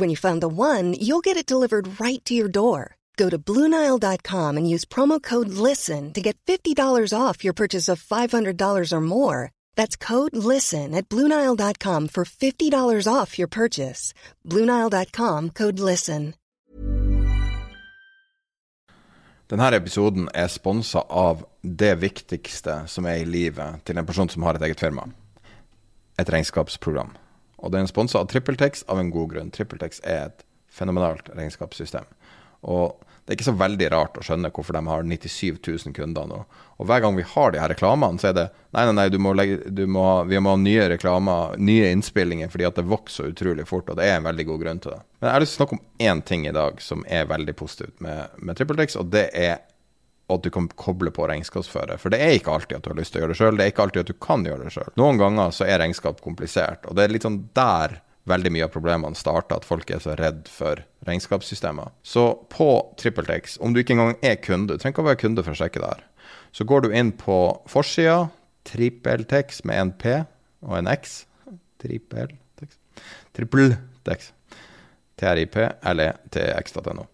When you find the one, you'll get it delivered right to your door. Go to Bluenile.com and use promo code LISTEN to get $50 off your purchase of $500 or more. That's code LISTEN at Bluenile.com for $50 off your purchase. Bluenile.com code LISTEN. Denne episoden er sponsa av det viktigste som er i livet til en person som har et eget firma. Et regnskapsprogram. Og den er sponsa av TrippelTex av en god grunn. TrippelTex er et fenomenalt regnskapssystem. Og det er ikke så veldig rart å skjønne hvorfor de har 97 000 kunder nå. Og hver gang vi har de her reklamene, så er det nei, nei, nei, du må legge, du må, vi må ha nye reklamer, nye innspillinger, fordi at det vokser utrolig fort. Og det er en veldig god grunn til det. Men jeg har lyst til å snakke om én ting i dag som er veldig positivt med, med TrippelTex, og det er at du kan koble på regnskapsfører. For det er ikke alltid at du har lyst til å gjøre det sjøl, det er ikke alltid at du kan gjøre det sjøl. Noen ganger så er regnskap komplisert, og det er litt sånn der veldig mye av problemene starter, at folk er så redd for regnskapssystemer. Så på TrippelTex, om du ikke engang er kunde, du trenger ikke å være kunde for å sjekke det her, så går du inn på forsida, TrippelTex med en P og en X. TrippelTex. TrippelTex. TRIP eller tx.no.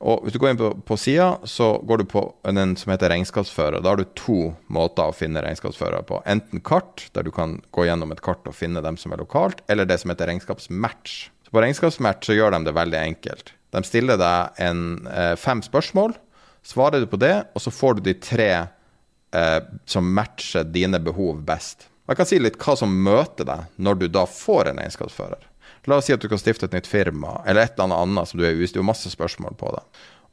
Og Hvis du går inn på, på sida, så går du på den som heter regnskapsfører. Da har du to måter å finne regnskapsfører på. Enten kart, der du kan gå gjennom et kart og finne dem som er lokalt, eller det som heter regnskapsmatch. Så På regnskapsmatch så gjør de det veldig enkelt. De stiller deg en, eh, fem spørsmål. Svarer du på det, og så får du de tre eh, som matcher dine behov best. Jeg kan si litt hva som møter deg når du da får en regnskapsfører. La oss si at du kan stifte et nytt firma, eller et eller annet annet som du er usikker på. masse spørsmål på det.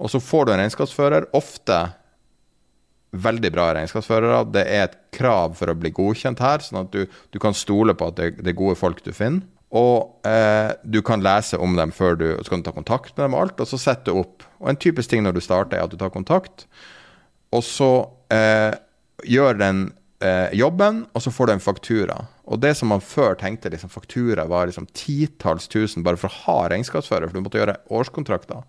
Og så får du en regnskapsfører. Ofte veldig bra regnskapsførere. Det er et krav for å bli godkjent her, sånn at du, du kan stole på at det, det, er gode folk du finner. Og eh, du kan lese om dem før du så kan du ta kontakt med dem og alt, og så sette opp. Og en typisk ting når du starter, er at du tar kontakt, og så eh, gjør den eh, jobben, og så får du en faktura. Og det som man før tenkte liksom, faktura var liksom titalls tusen bare for å ha regnskapsfører, for du måtte gjøre årskontrakter.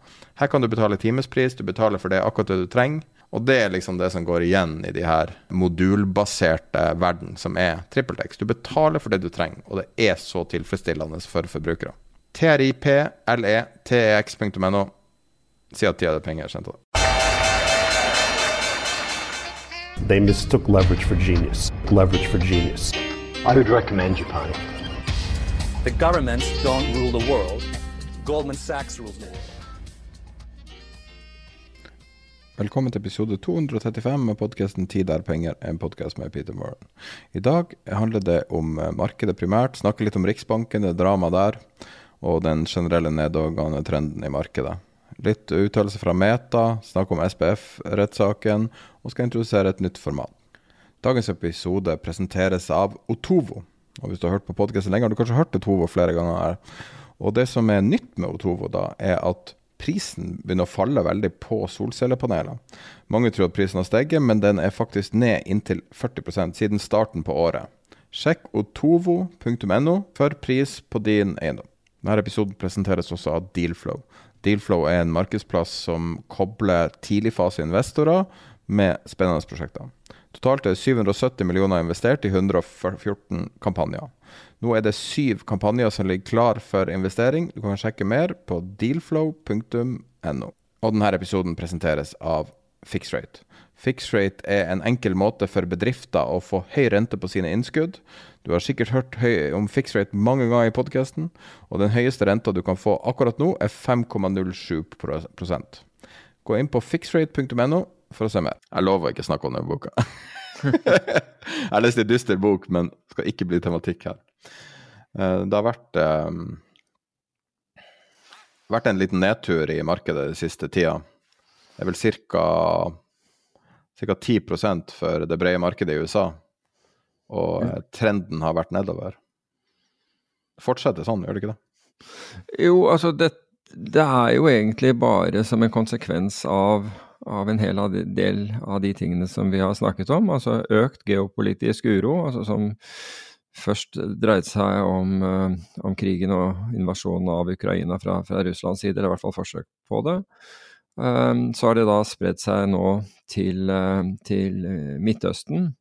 Her kan du betale timespris, du betaler for det akkurat det du trenger. Og det er liksom det som går igjen i de her modulbaserte verden, som er TrippelTex. Du betaler for det du trenger, og det er så tilfredsstillende for forbrukere. TRIP-LE-TEX.no. Si at tida er penger, kjente det. They mistook leverage for genius. Leverage for genius. I would recommend Japan. The governments don't rule the world. Goldman Sachs rules the world. Velkommen til episode 235 med podkasten 'Tid er penger', en podkast med Peter Moran. I dag handler det om eh, markedet primært, snakke litt om Riksbanken, det dramaet der, og den generelle nedadgående trenden i markedet. Litt uttalelse fra Meta, snakk om SPF-rettssaken, og skal introdusere et nytt format. Dagens episode presenteres av Otovo. Og hvis du har hørt på podkasten lenger, har du kanskje hørt Otovo flere ganger her. Og det som er nytt med Otovo, da, er at prisen begynner å falle veldig på solcellepaneler. Mange tror at prisen har steget, men den er faktisk ned inntil 40% siden starten på året. Sjekk otovo.no for pris på din eiendom. Denne episoden presenteres også av Dealflow. Dealflow er en markedsplass som kobler tidligfaseinvestorer med spennende prosjekter. Totalt er 770 millioner investert i 114 kampanjer. Nå er det syv kampanjer som ligger klar for investering. Du kan sjekke mer på dealflow.no. Og denne episoden presenteres av Fixrate. Fixrate er en enkel måte for bedrifter å få høy rente på sine innskudd. Du har sikkert hørt om fixrate mange ganger i podkasten, og den høyeste renta du kan få akkurat nå, er 5,07% Gå inn på fixrate.no for å se mer. Jeg lover å ikke snakke om den boka. jeg har lest en dyster bok, men det skal ikke bli tematikk her. Eh, det har vært, um, vært en liten nedtur i markedet den siste tida. Det er vel ca. 10% for det brede markedet i USA. Og mm. trenden har vært nedover. Fortsetter sånn, gjør det ikke det? Jo, altså det, Det er jo egentlig bare som en konsekvens av, av en hel del av de tingene som vi har snakket om. Altså økt geopolitisk uro, altså som først dreide seg om, uh, om krigen og invasjonen av Ukraina fra, fra, Russlands side, eller i hvert fall forsøk på det. Um, så har det da spredd seg nå til, til Midtøsten,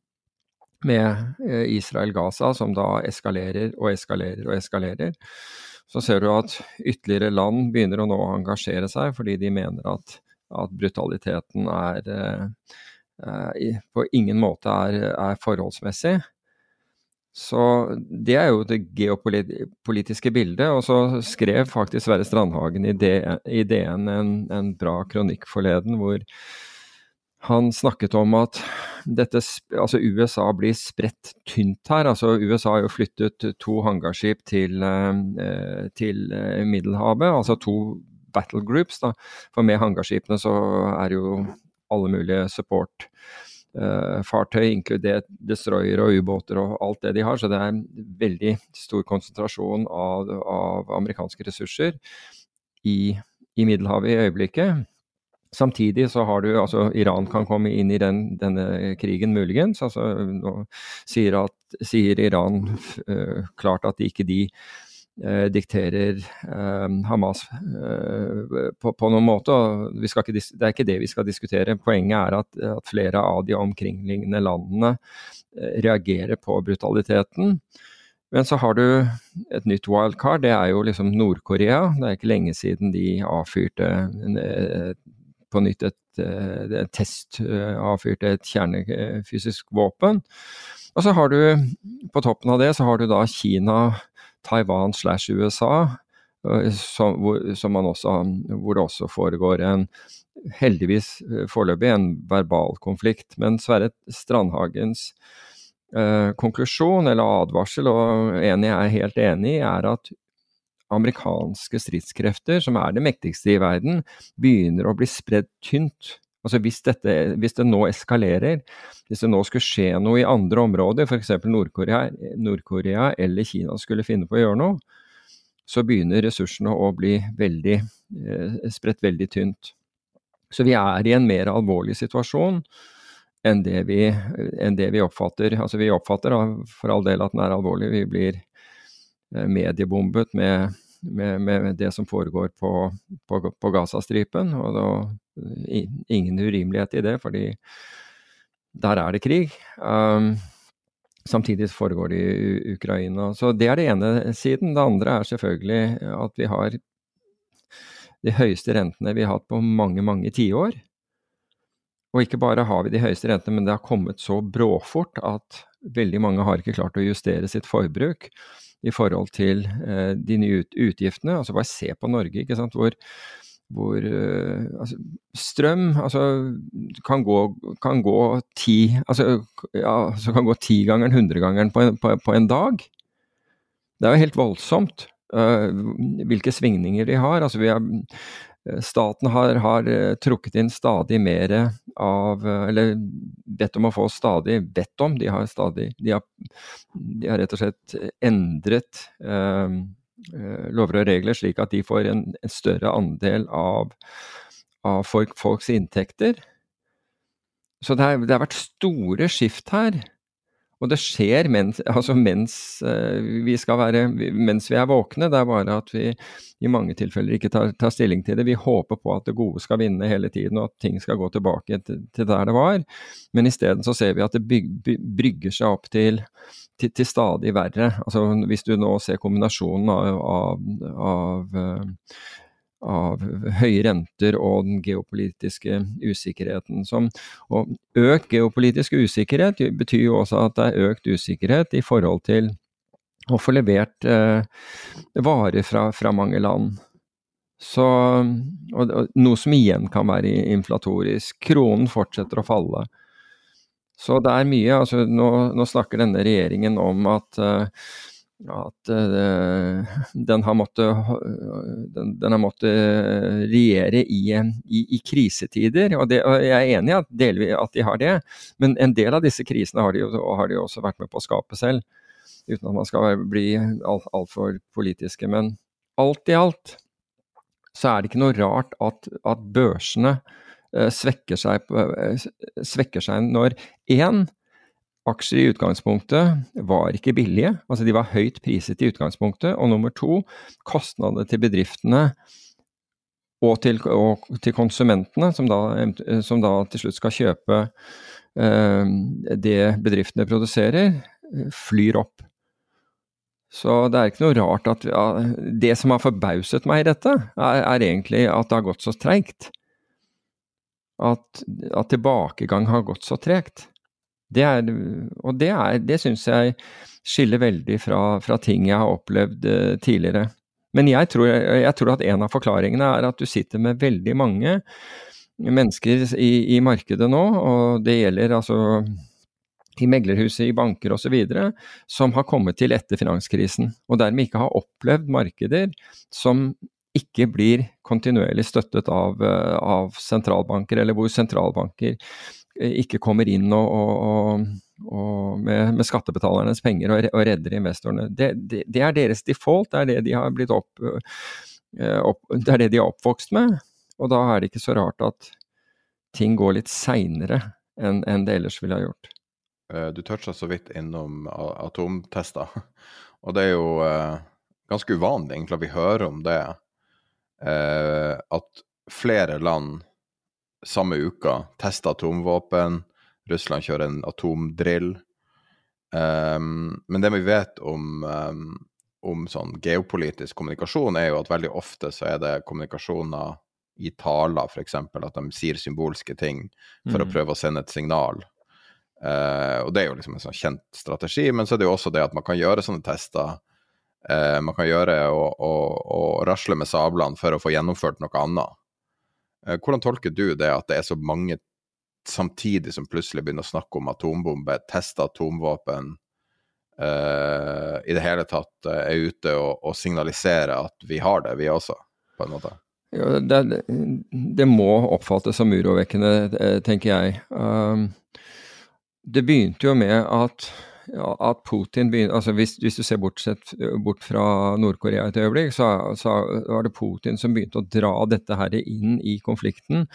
med uh, Israel-Gaza, som da eskalerer og eskalerer og eskalerer. Så ser du at ytterligere land begynner å nå engasjere seg, fordi de mener at, at brutaliteten er på ingen måte er, er forholdsmessig. Så det er jo det geopolitiske bildet. Og så skrev faktisk Sverre Strandhagen i DN en, en bra kronikk forleden hvor han snakket om at dette, altså USA blir spredt tynt her. altså USA har jo flyttet to hangarskip til, eh, til eh, Middelhavet, altså to battle groups. da, For med hangarskipene så er jo alle mulige support uh, fartøy, inkludert destroyere og ubåter og alt det de har. Så det er en veldig stor konsentrasjon av, av amerikanske ressurser i, i, Middelhavet i øyeblikket. Samtidig så har du altså Iran kan komme inn i den, denne krigen muligens. altså Nå sier, at, sier Iran uh, klart at ikke de uh, dikterer uh, Hamas på, på, noen måte. Ikke, det er ikke det vi skal diskutere. Poenget er at, at flere av de omkringliggende landene reagerer på brutaliteten. Men så har du et nytt wildcard, det er jo liksom Nord-Korea. Det er ikke lenge siden de avfyrte på nytt et, et eh, test, avfyrte et kjernefysisk våpen. Og så har du, på toppen av det, så har du da Kina Taiwan slash USA, eh, som, hvor, som også, hvor, det også foregår en heldigvis eh, foreløpig en verbal konflikt. Men Sverre Strandhagens eh, konklusjon eller advarsel, og en jeg er helt enig i, er at amerikanske stridskrefter, som er det mektigste i verden, begynner å bli spredd tynt Altså hvis, dette, hvis, det nå eskalerer, hvis det nå skulle skje noe i andre områder, f.eks. Nord-Korea Nord eller Kina skulle finne på å gjøre noe, så begynner ressursene å bli veldig, eh, spredt veldig tynt. Så vi er i en mer alvorlig situasjon enn det vi, enn det vi oppfatter. Altså vi oppfatter da, for all del at den er alvorlig. Vi blir mediebombet med, med, med, det som foregår på, på, på Gazastripen. Og da ingen urimelighet i det, fordi der er det krig. Um, samtidig foregår det i Ukraina. Så det er det ene siden. Det andre er selvfølgelig at vi har de høyeste rentene vi har hatt på mange, mange tiår. Og ikke bare har vi de høyeste rentene, men det har kommet så bråfort at veldig mange har ikke klart å justere sitt forbruk i forhold til eh, de nye utgiftene. Altså bare se på Norge, ikke sant, hvor hvor uh, altså, strøm altså, kan gå, kan gå ti altså, ja, altså kan gå tigangeren, hundregangeren på, på, på en dag. Det er jo helt voldsomt uh, hvilke svingninger de har. Altså, vi har eh, Staten har, har, trukket inn stadig mer av Eller bedt om å få stadig Bedt om, de har stadig De har, de har rett og slett endret uh, Eh, lover og regler, slik at de får en, en større andel av, av folk, folks inntekter. Så det, er, det, har vært store skift her. Og det skjer mens, altså mens, vi vi være, mens, vi er våkne. Det er bare at vi i mange tilfeller ikke tar, tar, stilling til det. Vi håper på at det gode skal vinne hele tiden, og at ting skal gå tilbake til, til der det var. Men isteden så ser vi at det byg, by, brygger seg opp til, til, til, stadig verre. Altså Hvis du nå ser kombinasjonen av, av, av uh, av høye renter og den geopolitiske usikkerheten. Som, og økt geopolitisk usikkerhet betyr jo også at det er økt usikkerhet i forhold til å få levert eh, varer fra, fra, mange land. Så, og, og, noe som igjen kan være inflatorisk. Kronen fortsetter å falle. Så det er mye. altså Nå, nå snakker denne regjeringen om at eh, at uh, den, har måttet, den, den har måttet regjere i, i, i krisetider. Og, det, og, Jeg er enig i at, at de har det, men en del av disse krisene har de, har de også vært med på å skape selv. Uten at man skal bli altfor alt politiske. Men alt i alt så er det ikke noe rart at, at børsene eh, svekker, seg, eh, svekker seg når én aksjer i utgangspunktet var ikke billige, altså de var høyt priset i utgangspunktet. Og nummer to, kostnadene til bedriftene og til, og til konsumentene, som da, som da, til slutt skal kjøpe eh, det bedriftene produserer, flyr opp. Så det er ikke noe rart at ja, Det som har forbauset meg i dette, er, er egentlig at det har gått så treigt. At, at, tilbakegang har gått så tregt. Det er, og det, er, det syns jeg skiller veldig fra, fra, ting jeg har opplevd uh, tidligere. Men jeg tror, jeg tror, at en av forklaringene er at du sitter med veldig mange mennesker i, i markedet nå, og det gjelder altså i meglerhuset, i banker osv., som har kommet til etter finanskrisen, og dermed ikke har opplevd markeder som ikke blir kontinuerlig støttet av, eh, av sentralbanker, eller hvor sentralbanker eh, ikke kommer inn og, og, og med, med, skattebetalernes penger og, redder investorene. Det, det, det, er deres default, det er det de har blitt opp, eh, opp, det er det de er oppvokst med. Og da er det ikke så rart at ting går litt seinere enn, en det ellers ville ha gjort. Eh, du toucha så vidt innom atomtester. Og det er jo eh, ganske uvanlig egentlig at vi hører om det. At flere land samme uka teste atomvåpen. Russland kjører en atomdrill. Um, men det vi vet om, um, om sånn geopolitisk kommunikasjon, er jo at veldig ofte så er det kommunikasjoner i taler, f.eks. At de sier symbolske ting for mm. å prøve å sende et signal. Uh, og det er jo liksom en sånn kjent strategi, men så er det jo også det at man kan gjøre sånne tester. Uh, man kan gjøre og, og, og, rasle med sablene for å få gjennomført noe annet. Uh, hvordan tolker du det at det er så mange samtidig som plutselig begynner å snakke om atombombe, teste atomvåpen, i det hele tatt er ute og, og signaliserer at vi har det, vi også, på en måte? Ja, det, det, må oppfattes som urovekkende, tenker jeg. Um, det begynte jo med at, at Putin begynner altså hvis, hvis, du ser bortsett, bort fra Nord-Korea et øyeblikk, så, så, var det Putin som begynte å dra dette her inn i konflikten.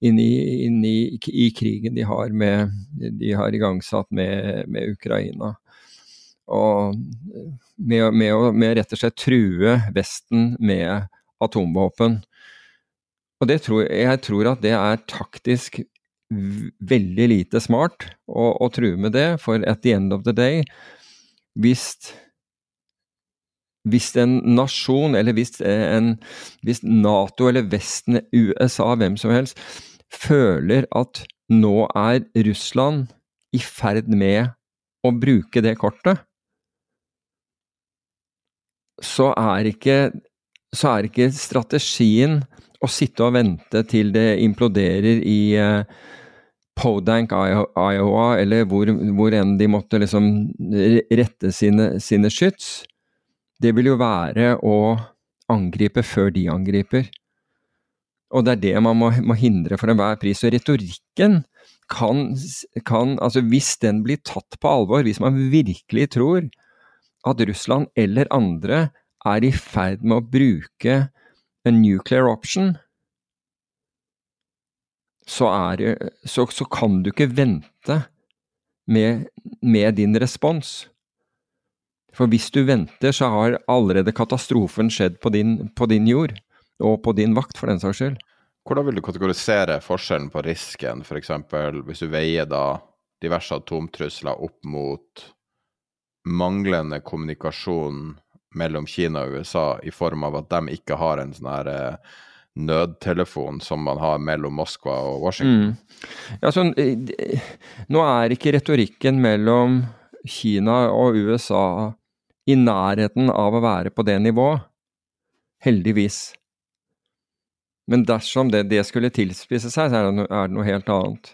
Inn i, inn i, i krigen de har, med, de har igangsatt med, med Ukraina. Og med, med, med rett og slett true Vesten med atomvåpen. Og tror, jeg tror at det er taktisk veldig lite smart å, å true med det, for at the end of the day Hvis, hvis en nasjon, eller hvis, en, hvis Nato eller Vesten, USA, hvem som helst, føler at nå er Russland i ferd med å bruke det kortet, så er ikke, så er ikke strategien å sitte og vente til det imploderer i uh, Podank, Iowa, eller hvor, hvor, enn de måtte liksom rette sine, sine skyts, det vil jo være å angripe før de angriper. Og det er det man må, må hindre for enhver pris. Og retorikken kan, kan, Altså, hvis den blir tatt på alvor, hvis man virkelig tror at Russland eller andre er i ferd med å bruke en nuclear option, så, er, så, så kan du ikke vente med, med, din respons. For hvis du venter, så har allerede katastrofen skjedd på din, på din jord, og på din vakt, for den saks skyld. Hvordan vil du kategorisere forskjellen på risken, f.eks. hvis du veier da diverse atomtrusler opp mot manglende kommunikasjon mellom Kina og USA i form av at de ikke har en sånn her eh, nødtelefon som man har mellom Moskva og Washington? Mm. Ja, sånn, nå er ikke retorikken mellom Kina og USA i nærheten av å være på det nivået. Heldigvis. Men dersom det, det skulle tilspisse seg, så er det noe helt annet.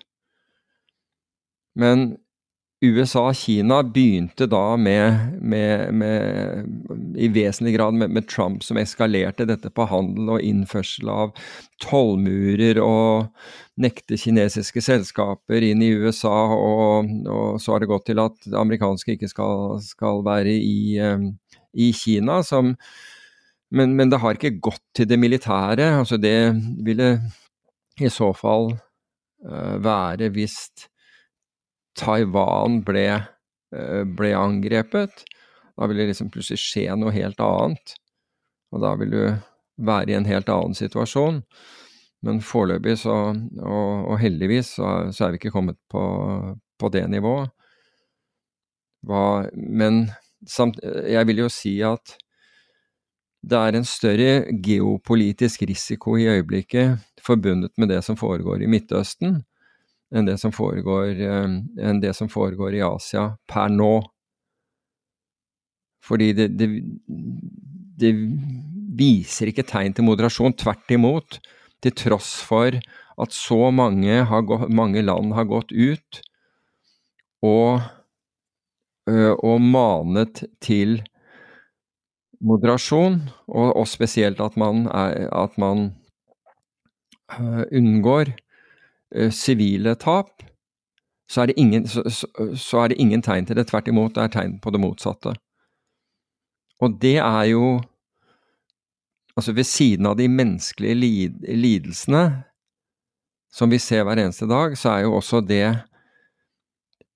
Men USA og Kina begynte da med, med, med i vesentlig grad med, med, Trump, som eskalerte dette på handel og innførsel av tollmurer og nekte kinesiske selskaper inn i USA. Og, og, så har det gått til at amerikanske ikke skal, skal være i, um, i Kina, som Men, men, det har ikke gått til det militære. altså Det ville i så fall uh, være hvis Taiwan ble, uh, ble angrepet. Da vil det liksom plutselig skje noe helt annet. Og da vil du være i en helt annen situasjon. Men foreløpig, så, og, og heldigvis, så, så, er vi ikke kommet på, på det nivået. Hva, men samt, jeg vil jo si at det er en større geopolitisk risiko i øyeblikket forbundet med det som foregår i Midtøsten, enn det som foregår, eh, enn det som foregår i Asia per nå. Fordi det, det, det viser ikke tegn til moderasjon. Tvert imot til tross for at så mange, gått, mange land har gått ut og, og manet til moderasjon, og, og spesielt at man, er, at man unngår sivile tap, så er, ingen, så, så er, det ingen, tegn til det. Tvert imot, det er tegn på det motsatte. Og det er jo altså ved siden av de menneskelige lid lidelsene som vi ser hver eneste dag, så er jo også det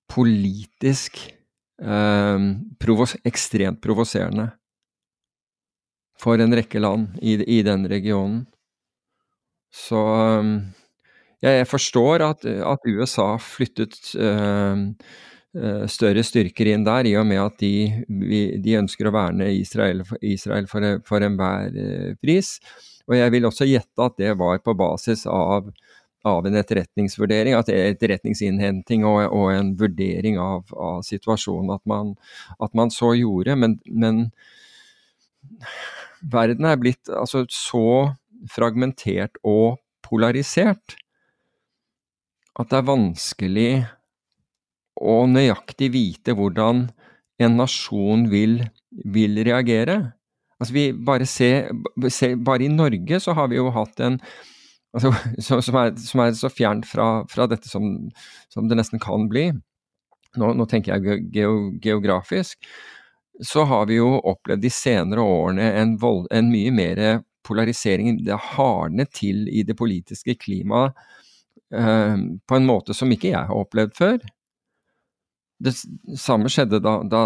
politisk eh, provos ekstremt provoserende for en rekke land i, i den regionen. Så ja, jeg forstår at, at USA flyttet Eh, større styrker inn der, i og med at de, de ønsker å verne Israel, Israel for, for enhver eh, pris. Og jeg vil også gjette at det var på basis av, av en etterretningsvurdering, at er etterretningsinnhenting og, og en vurdering av, av situasjonen at man, at man, så gjorde. Men, men verden er blitt altså så fragmentert og polarisert at det er vanskelig å nøyaktig vite hvordan en nasjon vil, vil reagere. Altså vi bare ser, se, Bare i Norge så har vi jo hatt en altså, som, er, som, er, så fjernt fra, fra dette som, som, det nesten kan bli. Nå, nå tenker jeg geo, geografisk. Så har vi jo opplevd de senere årene en, vold, en mye mer polarisering. Det hardnet til i det politiske klimaet på en måte som ikke jeg har opplevd før. Det samme skjedde da, da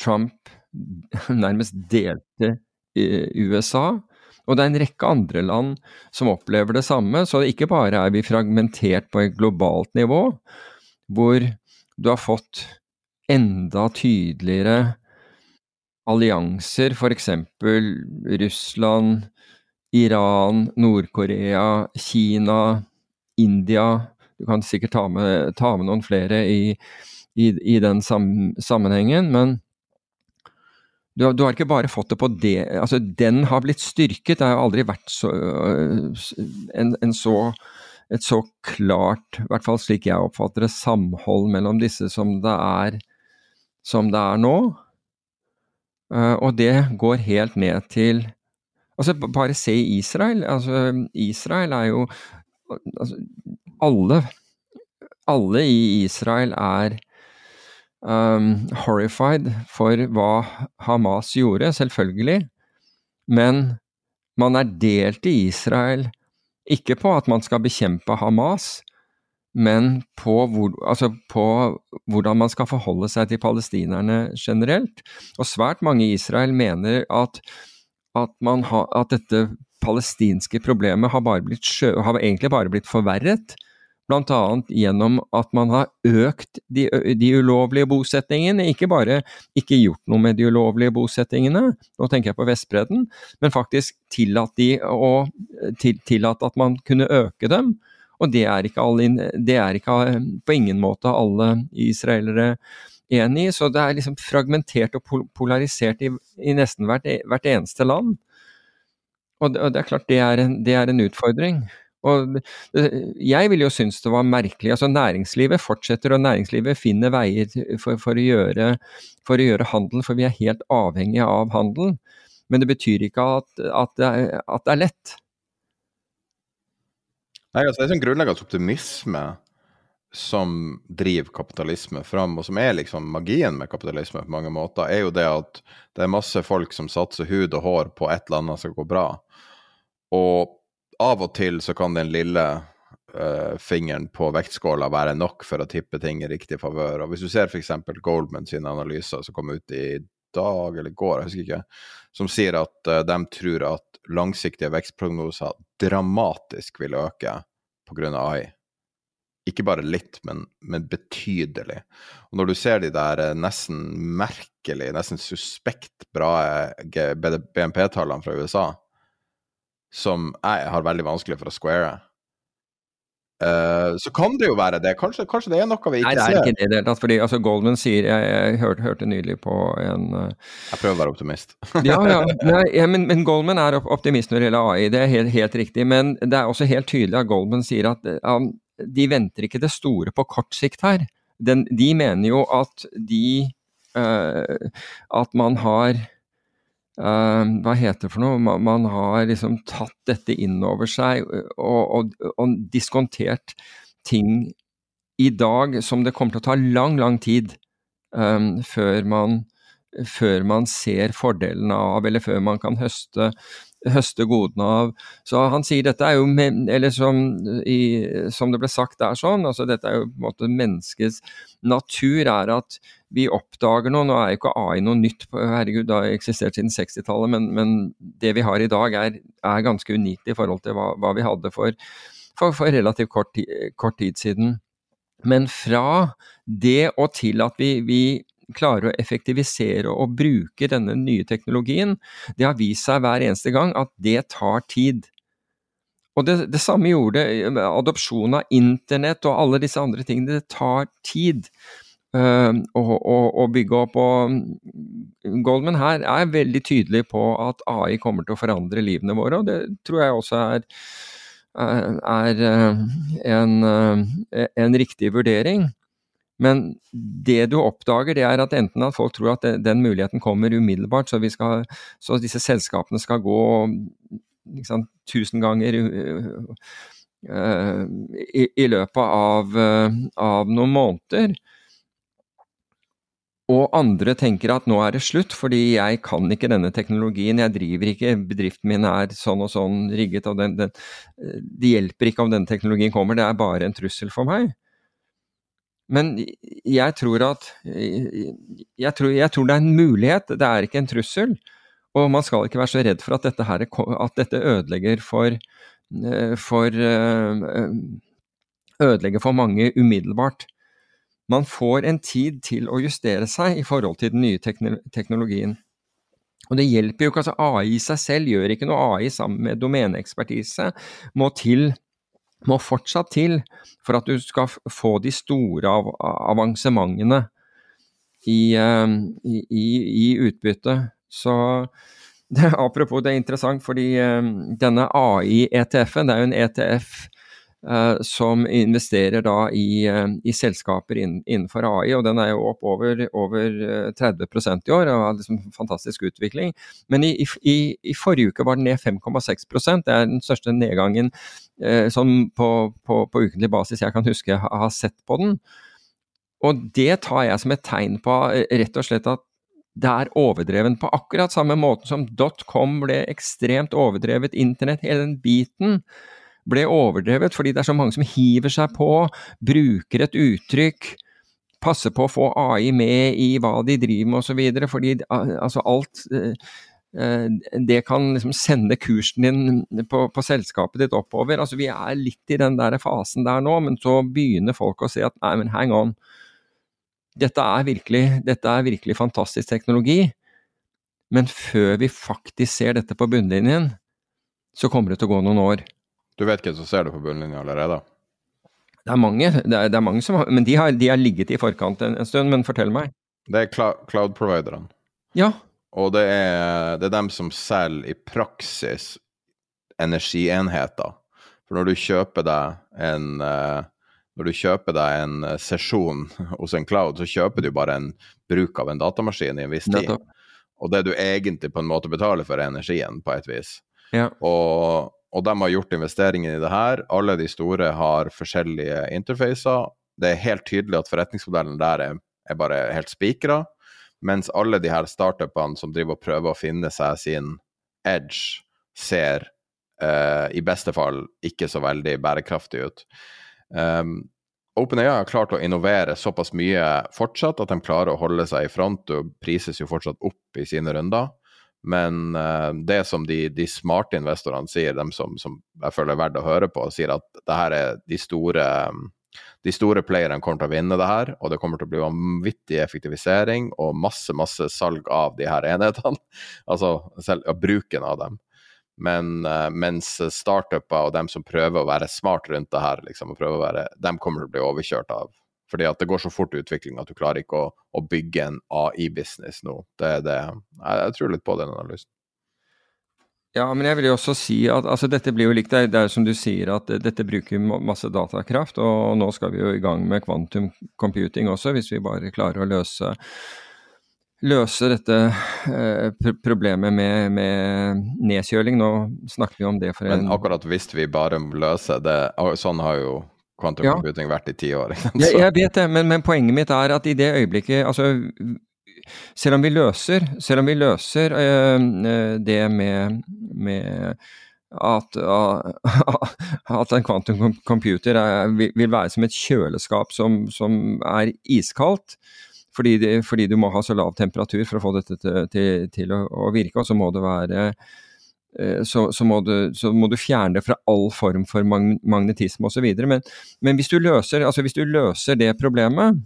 Trump nærmest delte USA. Og det er en rekke andre land som opplever det samme, så ikke bare er vi fragmentert på et globalt nivå, hvor du har fått enda tydeligere allianser, f.eks. Russland, Iran, Nord-Korea, Kina, India Du kan sikkert ta med, ta med noen flere i, i, i den sam, sammenhengen. Men du, du, har ikke bare fått det på det Altså, den har blitt styrket. Det har aldri vært så, en, en så et så klart, i hvert fall slik jeg oppfatter det, samhold mellom disse som det er, som det er nå. Uh, og det går helt ned til Altså, bare se Israel. Altså, Israel er jo altså, alle, alle i Israel er um, horrified for hva Hamas gjorde, selvfølgelig. Men man er delt i Israel, ikke på at man skal bekjempe Hamas, men på, hvor, altså på, hvordan man skal forholde seg til palestinerne generelt. Og svært mange i Israel mener at, at, ha, at dette palestinske problemet har, bare blitt, har egentlig bare blitt forverret bl.a. gjennom at man har økt de, de, ulovlige bosettingene. Ikke bare ikke gjort noe med de ulovlige bosettingene, nå tenker jeg på Vestbredden, men faktisk tillatt, de og, til, tillatt at man kunne øke dem. Og det er alle, det er ikke på ingen måte alle israelere enig i. Så det er liksom fragmentert og polarisert i, i nesten hvert, hvert, eneste land. Og det, og det er klart det er en, det er en utfordring. Og jeg ville jo synes det var merkelig. altså Næringslivet fortsetter, og næringslivet finner veier for, for, å gjøre, for, å gjøre, handel, for vi er helt avhengige av handel. Men det betyr ikke at, at, det, er, at det, er, lett. Nei, altså Det er sånn grunnleggende optimisme som driver kapitalisme fram, og som er liksom magien med kapitalisme på mange måter, er jo det at det er masse folk som satser hud og hår på et eller annet skal gå bra. Og av og til så kan den lille uh, fingeren på vektskåla være nok for å tippe ting i riktig favør. Og hvis du ser f.eks. Goldman sine analyser som kom ut i dag eller i går, jeg husker ikke, som sier at uh, de tror at langsiktige vekstprognoser dramatisk vil øke pga. AI. Ikke bare litt, men, men, betydelig. Og når du ser de der eh, nesten merkelig, nesten suspekt bra BNP-tallene fra USA, som jeg har veldig vanskelig for å square Uh, så kan det jo være det. Kanskje, kanskje, det er noe vi ikke ser. Nei, det er ser. ikke det det tatt. fordi altså, Goldman sier Jeg, jeg hørte, hørte, nylig på en uh, Jeg prøver å være optimist. ja, ja, nei, ja men, men, Goldman er optimist når det gjelder AI, det er helt, helt, riktig. Men det er også helt tydelig at Goldman sier at um, de venter ikke det store på kort sikt her. Den, de mener jo at de uh, At man har Uh, hva heter det for noe? Man, man, har liksom tatt dette inn over seg og, og, og, diskontert ting i dag som det kommer til å ta lang, lang tid um, før, man, før man ser fordelene av, eller før man kan høste høste godene av. Så han sier dette er jo, eller som, i, som det ble sagt der sånn, altså dette er jo på en måte menneskets natur er at vi oppdager noe. Nå er jo ikke AI noe nytt, herregud, det har eksistert siden 60-tallet, men, men, det vi har i dag er, er ganske unikt i forhold til hva, hva vi hadde for, for, for relativt kort, kort, tid siden. Men fra det og til at vi, vi klarer å effektivisere og bruke denne nye teknologien, det har vist seg hver eneste gang at det tar tid. Og det, det samme gjorde adopsjon av internett og alle disse andre tingene. Det tar tid å, å, å, bygge opp. Og Goldman her er veldig tydelig på at AI kommer til å forandre livene våre, og det tror jeg også er, er en, en riktig vurdering. Men det du oppdager, det er at enten at folk tror at den muligheten kommer umiddelbart, så, skal, så disse selskapene skal gå liksom, tusen ganger uh, i, i, løpet av, uh, av, noen måneder. Og andre tenker at nå er det slutt, fordi jeg kan ikke denne teknologien, jeg driver ikke, bedriften min er sånn og sånn rigget, og den, den, det hjelper ikke om denne teknologien kommer, det er bare en trussel for meg. Men jeg tror at jeg tror, jeg tror, det er en mulighet, det er ikke en trussel. Og man skal ikke være så redd for at dette, her, at dette ødelegger for, for ødelegger for mange umiddelbart. Man får en tid til å justere seg i forhold til den nye teknologien. Og det hjelper jo ikke, altså AI i seg selv gjør ikke noe. AI sammen med domeneekspertise må til må fortsatt til for at du skal få de store av, avansementene i, ehm, i, i, i utbytte. Så det, apropos, det er interessant, fordi ehm, denne AI-ETF-en, det er jo en ETF som investerer da i, uh, i selskaper inn, innenfor AI, og den er jo opp over, over 30 eh, i år, og har liksom fantastisk utvikling. Men i, i, i, forrige uke var den ned 5,6% Det er den største nedgangen som på, på, på, ukentlig basis jeg kan huske jeg har sett på den. Og det tar jeg som et tegn på rett og slett at det er overdreven på akkurat samme måten som dotcom ble ekstremt overdrevet, internett, hele den biten ble overdrevet, fordi det er så mange som hiver seg på, bruker et uttrykk, passer på å få AI med i hva de driver med osv. Fordi altså alt eh, eh, det kan liksom sende kursen din på, på, selskapet ditt oppover. Altså Vi er litt i den der fasen der nå, men så begynner folk å se at nei, men hang on. Dette er virkelig, dette er virkelig fantastisk teknologi. Men før vi faktisk ser dette på bunnlinjen, så kommer det til å gå noen år. Du vet hvem som ser det på bunnlinja allerede? Det er mange, det er, det er mange som har Men de har, de har, ligget i forkant en, en, stund. Men fortell meg. Det er cloud-providerne. Ja. Og det er, det er dem som selger i praksis energienheter. For når du kjøper deg en uh, når du kjøper deg en uh, sesjon hos en cloud, så kjøper du bare en bruk av en datamaskin i en viss tid. Og det du egentlig på en måte betaler for, er energien, på et vis. Ja. Og, og de har gjort investeringer i det her. Alle de store har forskjellige interfacer. Det er helt tydelig at forretningsmodellen der er, er bare helt spikra, mens alle de her startupene som driver og prøver å finne seg sin edge, ser eh, i beste fall ikke så veldig bærekraftig ut. Um, OpenAI har klart å innovere såpass mye fortsatt at de klarer å holde seg i front og prises jo fortsatt opp i sine runder. Men uh, det som de, de, smarte investorene sier, de som, som, jeg føler er verdt å høre på, sier at det her er de store de store playerne kommer til å vinne det her, og det kommer til å bli vanvittig effektivisering og masse, masse salg av de her enhetene. altså selv, ja, bruken av dem. Men uh, mens startuper og dem som prøver å være smart rundt det her, liksom, og være, dem kommer til å bli overkjørt av. Fordi at det går så fort i utvikling at du klarer ikke å, å bygge en AI-business nå. Det, det, jeg, jeg tror litt på den analysen. Ja, men jeg vil jo også si at altså, dette blir jo likt. Det er som du sier at dette bruker masse datakraft. Og nå skal vi jo i gang med kvantum computing også, hvis vi bare klarer å løse løse dette eh, problemet med, med, nedkjøling. Nå snakker vi om det for en Men akkurat hvis vi bare løser det Sånn har jo quantum ja. computing vært i ti år. jeg, jeg, vet det, men, men, poenget mitt er at i det øyeblikket altså, selv om vi løser, om vi løser øh, det med, med at, at, en quantum computer er, vil være som et kjøleskap som, som er iskaldt, fordi, det, fordi, du må ha så lav temperatur for å få dette til, til, til å, å, virke, og så må det være så, så, må du, så, må du, fjerne det fra all form for magnetisme osv. Men, men hvis, du løser, altså hvis du løser det problemet,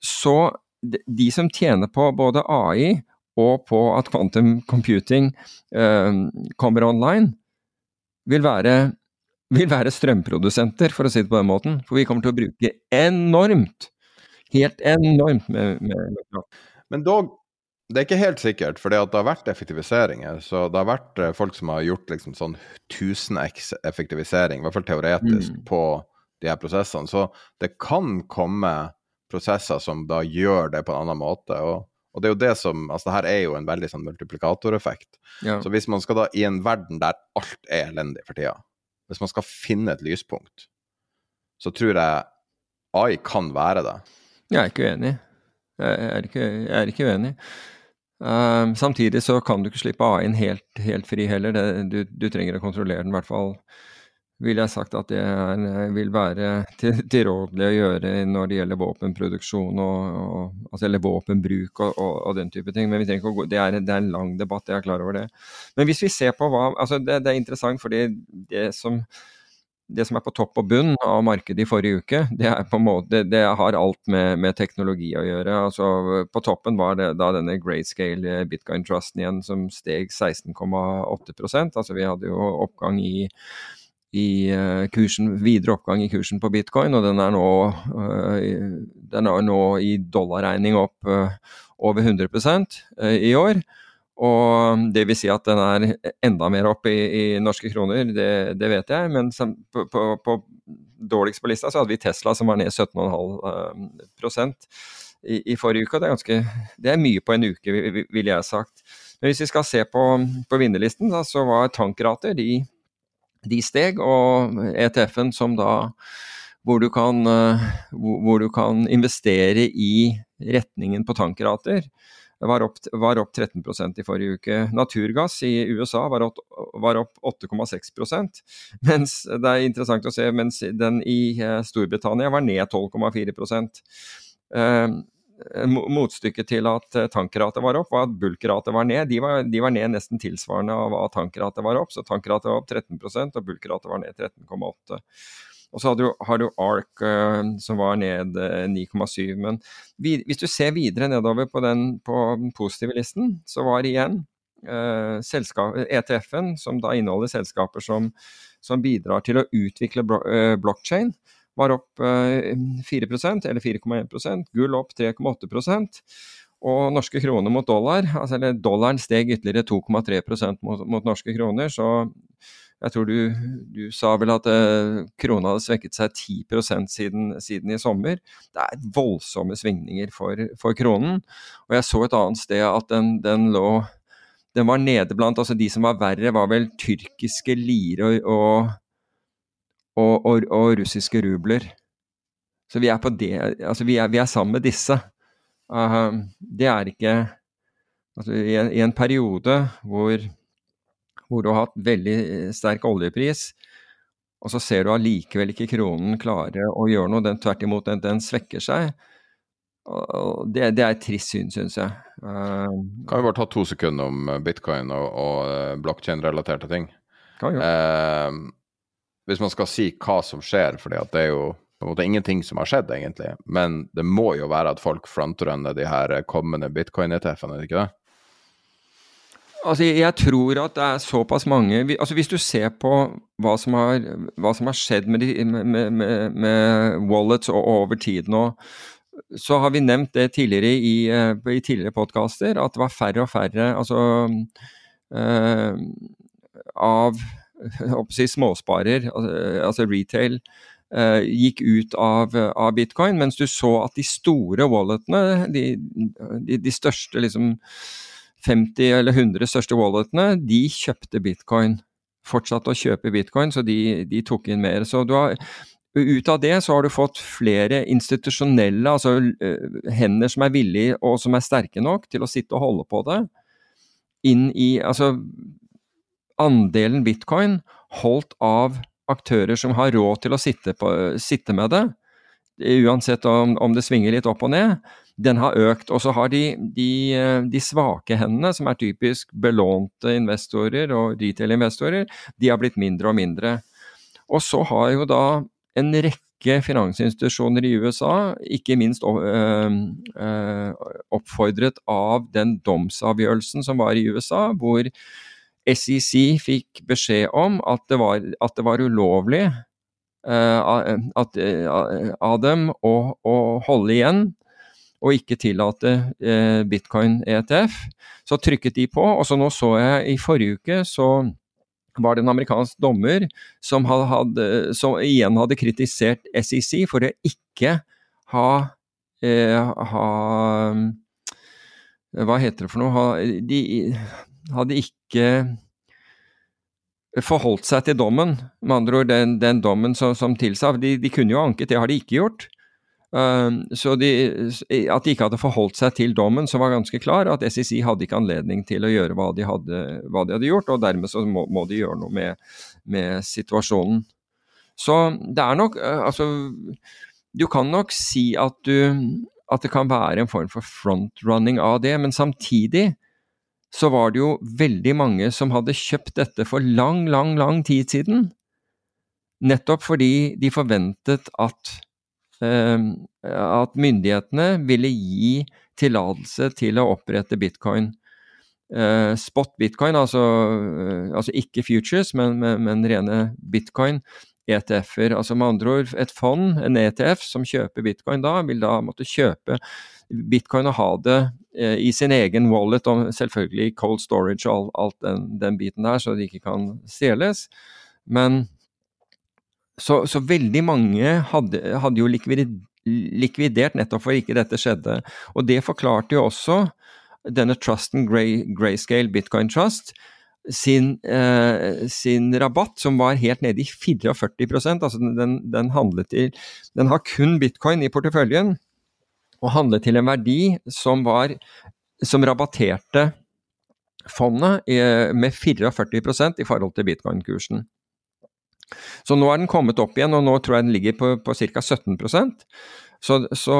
så de som tjener på både AI og på at quantum computing eh, kommer online, vil være, vil være strømprodusenter, for å si det på den måten. For vi kommer til å bruke enormt helt enormt med, med, med Men dog, det er ikke helt sikkert, for det har vært effektiviseringer. Så det har vært eh, folk som har gjort liksom sånn 1000x effektivisering, i hvert fall teoretisk, mm. på de her prosessene. Så det kan komme prosesser som da gjør det på en annen måte. og og det er jo det som, altså det her er jo en veldig sånn multiplikatoreffekt. Ja. Så hvis man skal da, i en verden der alt er elendig for tida, hvis man skal finne et lyspunkt, så tror jeg AI kan være det. Jeg er ikke uenig. Jeg er ikke, jeg er ikke uenig. Uh, samtidig så kan du ikke slippe AI-en helt, helt, fri heller. Det, du, du, trenger å kontrollere den, i hvert fall vil jeg sagt at det er, vil være til, tilrådelig å gjøre når det gjelder våpenproduksjon og, og, altså, eller våpenbruk og, og, den type ting. Men vi trenger ikke å gå, det er, det er en lang debatt, jeg er klar over det. Men hvis vi ser på hva altså Det, det er interessant fordi det som det som er på topp og bunn av markedet i forrige uke, det, er på måte, det har alt med, med, teknologi å gjøre. Altså, på toppen var det da denne grayscale bitcoin trusten igjen som steg 16,8% Altså Vi hadde jo oppgang i, i uh, kursen, videre oppgang i kursen på bitcoin, og den er nå, uh, den er nå i dollarregning opp over 100% i år. Og det vil si at den er enda mer opp i, i norske kroner, det, det, vet jeg. Men som, på, på, på, dårligst på lista så hadde vi Tesla som var ned 17,5 i, i forrige uke. og det er, ganske, det er mye på en uke, ville jeg sagt. Men hvis vi skal se på, på vinnerlisten, da, så var tankrater de, de steg. Og ETF-en som da hvor du, kan, hvor du kan investere i retningen på tankrater var opp, var opp 13% i forrige uke. Naturgass i USA var opp, opp 8,6% Mens det er interessant å se, mens den i eh, Storbritannia var ned 12,4 eh, Motstykket til at eh, tankratet var opp, var at bulkratet var ned. De var, de var, ned nesten tilsvarende av hva tankratet var opp. Så tankratet var opp 13% og bulkratet var ned 13,8 og så har du ARK uh, som var ned uh, eh, 9,7. Men hvis du ser videre nedover på den på positive listen, så var igjen ETF-en, som da inneholder selskaper som, som, bidrar til å utvikle blockchain, var opp 4 eller 4,1 Gull opp 3,8 og norske kroner mot dollar, altså eller dollaren steg ytterligere 2,3 mot, mot norske kroner. Så jeg tror du, du sa vel at eh, krona hadde svekket seg 10 siden, siden i sommer. Det er voldsomme svingninger for, for, kronen. Og jeg så et annet sted at den, den lå Den var nede blant altså De som var verre, var vel tyrkiske lire og, og, og, og russiske rubler. Så vi er på det Altså, vi er, vi er sammen med disse. Uh, det er ikke Altså, i en, i en periode hvor, hvor, du har hatt veldig sterk oljepris, og så ser du allikevel ikke kronen klare å gjøre noe, den tvert imot, den, den svekker seg. Det, det, er et trist syn, syns jeg. Uh, kan vi bare ta to sekunder om bitcoin og, og blokkjederelaterte ting? Kan vi uh, hvis man skal si hva som skjer, for det er jo på en måte ingenting som har skjedd, egentlig. Men det må jo være at folk frontrunner de her kommende bitcoin-ETF-ene, er det ikke det? Altså, jeg tror at det er såpass mange. Altså Hvis du ser på hva som har, hva som har skjedd med, de, med, med, med, wallets og over tid nå, så har vi nevnt det tidligere i, eh, i tidligere podkaster, at det var færre og færre altså, uh, av si, småsparer, altså, retail, uh, gikk ut av, av, bitcoin, mens du så at de store walletene, de, de, de største liksom 50 eller 100 største walletene, de kjøpte bitcoin. Fortsatte å kjøpe bitcoin, så de, de tok inn mer. Så du har ut av det så har du fått flere institusjonelle, altså hender som er villige og som er sterke nok til å sitte og holde på det, inn i Altså andelen bitcoin holdt av aktører som har råd til å sitte, på, sitte med det, uansett om, om, det svinger litt opp og ned, den har økt. Og så har de, de, de svake hendene, som er typisk belånte investorer og retail-investorer, de har blitt mindre og mindre. Og så har jo da en rekke finansinstitusjoner i USA, ikke minst øh, øh, oppfordret av den domsavgjørelsen som var i USA, hvor SEC fikk beskjed om at det var, at det var ulovlig av dem å, å, holde igjen og ikke tillate eh, bitcoin-ETF. Så trykket de på, og så nå så jeg i forrige uke så var det en amerikansk dommer som, hadde, som igjen hadde kritisert SEC for å ikke ha, ha Hva heter det for noe? Ha, de, hadde ikke forholdt seg til dommen, med andre ord den, den dommen som, som tilsa. De, de, kunne jo anket, det har de ikke gjort. Uh, så de, At de ikke hadde forholdt seg til dommen, som var ganske klar, at SEC hadde ikke anledning til å gjøre hva de hadde, hva de hadde gjort, og dermed så må, må de gjøre noe med, med, situasjonen. Så det er nok uh, Altså, du kan nok si at du at det kan være en form for frontrunning av det, men samtidig så var det jo veldig mange som hadde kjøpt dette for lang, lang, lang tid siden. Nettopp fordi de forventet at, eh, at myndighetene ville gi tillatelse til å opprette bitcoin. Eh, spot bitcoin, altså, eh, altså, ikke futures, men, men, men rene bitcoin. ETF-er, altså med andre ord et fond, en ETF, som kjøper bitcoin da, vil da måtte kjøpe bitcoin og ha det eh, i sin egen wallet, og selvfølgelig cold storage og alt, alt den, den, biten der, så det ikke kan stjeles. Men så, så veldig mange hadde, hadde jo likvidert, likvidert nettopp for ikke dette skjedde. Og det forklarte jo også denne trusten Gray, Grayscale Bitcoin Trust sin, eh, sin, rabatt, som var helt nede i 44 altså den, den, handlet til Den har kun bitcoin i porteføljen og handlet til en verdi som var som rabatterte fondet med 44% i forhold til bitcoin-kursen. Så nå er den kommet opp igjen, og nå tror jeg den ligger på, på ca. 17 så, så,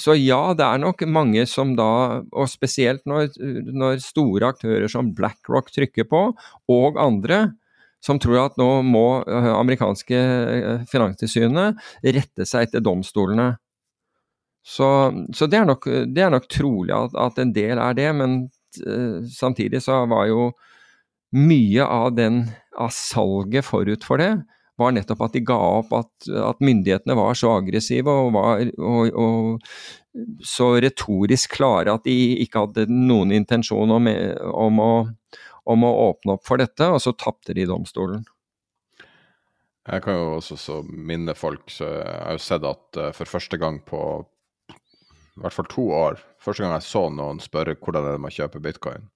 så, ja, det er nok mange som da, og spesielt når, når store aktører som BlackRock trykker på, og andre, som tror at nå må øh, amerikanske øh, finanstilsynet rette seg etter domstolene. Så, så det, er nok, det, er nok, trolig at, at, en del er det, men uh, samtidig så var jo mye av, den, av salget forut for det var nettopp at de ga opp at, at myndighetene var så aggressive og, var, og, og, så retorisk klare at de ikke hadde noen intensjon om, om, å, om å, åpne opp for dette, og så tapte de domstolen. Jeg kan jo også minne folk, så jeg har jo sett at uh, for første gang på i hvert fall to år. Første gang jeg så noen spørre hvordan det er man kjøper bitcoin,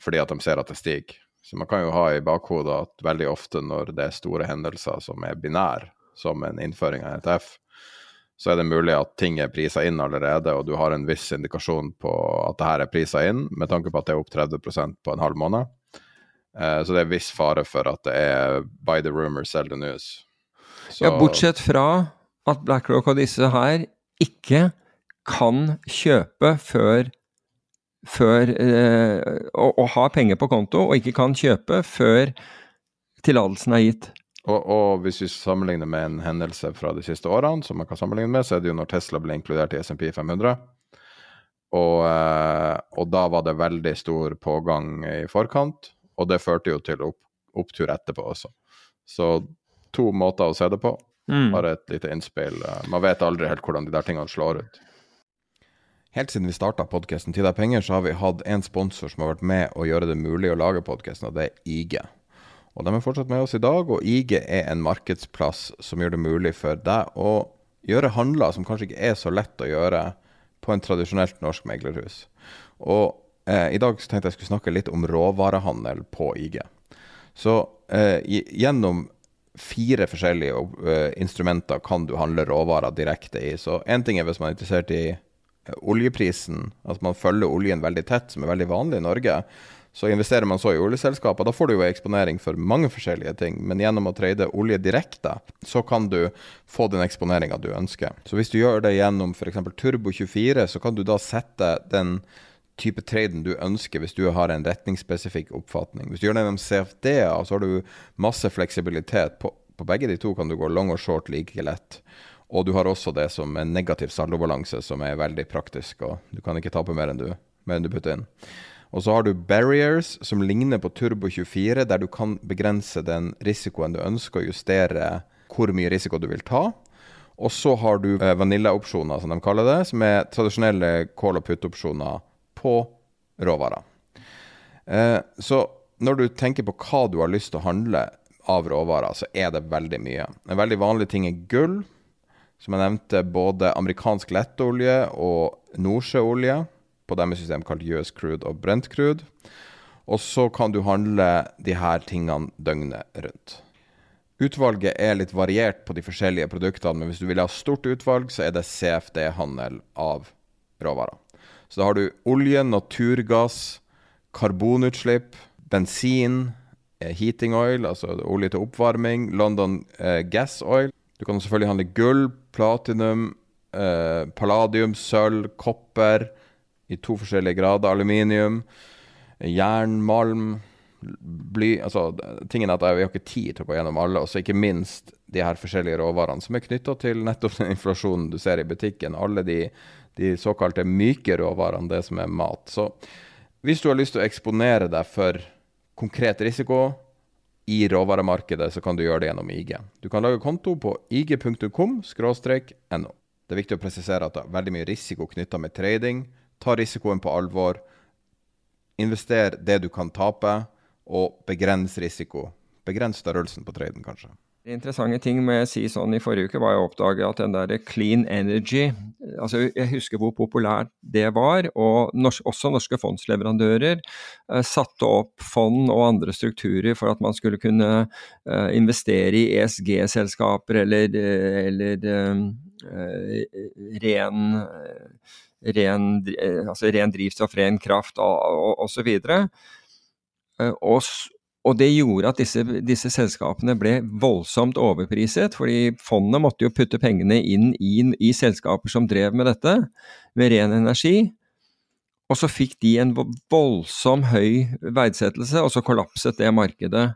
fordi at de ser at det stiger. Så man kan jo ha i bakhodet at veldig ofte når det er store hendelser som er binære, som en innføring av ETF, så er det mulig at ting er prisa inn allerede, og du har en viss indikasjon på at det her er prisa inn, med tanke på at det er opp 30% på en halv måned. Eh, så det er viss fare for at det er by the rumor, sell the news. Så... Ja, bortsett fra at BlackRock og disse her ikke kan kjøpe før før eh, og, og har penger på konto, og ikke kan kjøpe før tillatelsen er gitt. Og, og, hvis vi sammenligner med en hendelse fra de siste årene, som man kan sammenligne med, så er det jo når Tesla ble inkludert i SMP 500. Og, eh, og, da var det veldig stor pågang i forkant, og det førte jo til opp, opptur etterpå også. Så to måter å se det på. Mm. Bare et lite innspill. Man vet aldri helt hvordan de der tingene slår ut. Helt siden vi starta podkasten Tid er penger, så har vi hatt en sponsor som har vært med å gjøre det mulig å lage podkasten, og det er IG. Og de er fortsatt med oss i dag, og IG er en markedsplass som gjør det mulig for deg å gjøre handler som kanskje ikke er så lett å gjøre på en tradisjonelt norsk meglerhus. Og eh, i dag så tenkte jeg skulle snakke litt om råvarehandel på IG. Så eh, gjennom fire forskjellige uh, instrumenter kan du handle råvarer direkte i. Så én ting er hvis man er interessert i oljeprisen, at man følger oljen veldig tett, som er veldig vanlig i Norge. Så investerer man så i oljeselskaper, da får du jo eksponering for mange forskjellige ting. Men gjennom å trade olje direkte, så kan du få den eksponeringa du ønsker. Så hvis du gjør det gjennom f.eks. Turbo24, så kan du da sette den type traden du ønsker hvis du har en retningsspesifikk oppfatning. Hvis du gjør det gjennom CFD-er, så har du masse fleksibilitet. På, på, begge de to kan du gå long og short like lett. Og du har også det som en negativ saldobalanse, som er veldig praktisk. og Du kan ikke tape mer enn du, mer enn du putter inn. Og så har du barriers, som ligner på Turbo 24, der du kan begrense den risikoen du ønsker, å justere hvor mye risiko du vil ta. Og så har du vaniljeopsjoner, som de kaller det, som er tradisjonelle call og put-opsjoner på råvarer. Eh, så når du tenker på hva du har lyst til å handle av råvarer, så er det veldig mye. En veldig vanlig ting er gull. Som jeg nevnte, både amerikansk lettolje og nordsjøolje på deres system kalt US Crude og Brent Crude. Og så kan du handle de her tingene døgnet rundt. Utvalget er litt variert på de forskjellige produktene, men hvis du vil ha stort utvalg, så er det CFD-handel av råvarer. Så da har du olje, naturgass, karbonutslipp, bensin, eh, heating oil, altså olje til oppvarming, London eh, gas oil. Du kan selvfølgelig handle gull, platinum, eh, palladium, sølv, kopper, i to forskjellige grader. Aluminium, jern, malm, bly altså, Tingen er at vi har ikke tid til å gå gjennom alle. Og så ikke minst de her forskjellige råvarene som er knytta til nettopp den inflasjonen du ser i butikken. Alle de, de såkalte myke råvarene, det som er mat. Så hvis du har lyst til å eksponere deg for konkret risiko i råvaremarkedet, så kan du gjøre det gjennom IG. Du kan lage konto på ig.com no. Det er viktig å presisere at det er veldig mye risiko knytta med trading, Ta risikoen på alvor. Invester det du kan tape, og begrens risiko. Begrens størrelsen på traden, kanskje. Interessante ting må jeg si sånn i forrige uke var jeg oppdaget at den der clean energy altså Jeg husker hvor populært det var. Og norsk, også norske fondsleverandører eh, satte opp fond og andre strukturer for at man skulle kunne eh, investere i ESG-selskaper eller, eh, eller eh, ren ren, eh, altså ren drivstoff, ren kraft osv. Og, og, og, og det gjorde at disse, disse, selskapene ble voldsomt overpriset, fordi fondene måtte jo putte pengene inn i, i, selskaper som drev med dette, med ren energi. Og så fikk de en voldsom høy verdsettelse, og så kollapset det markedet.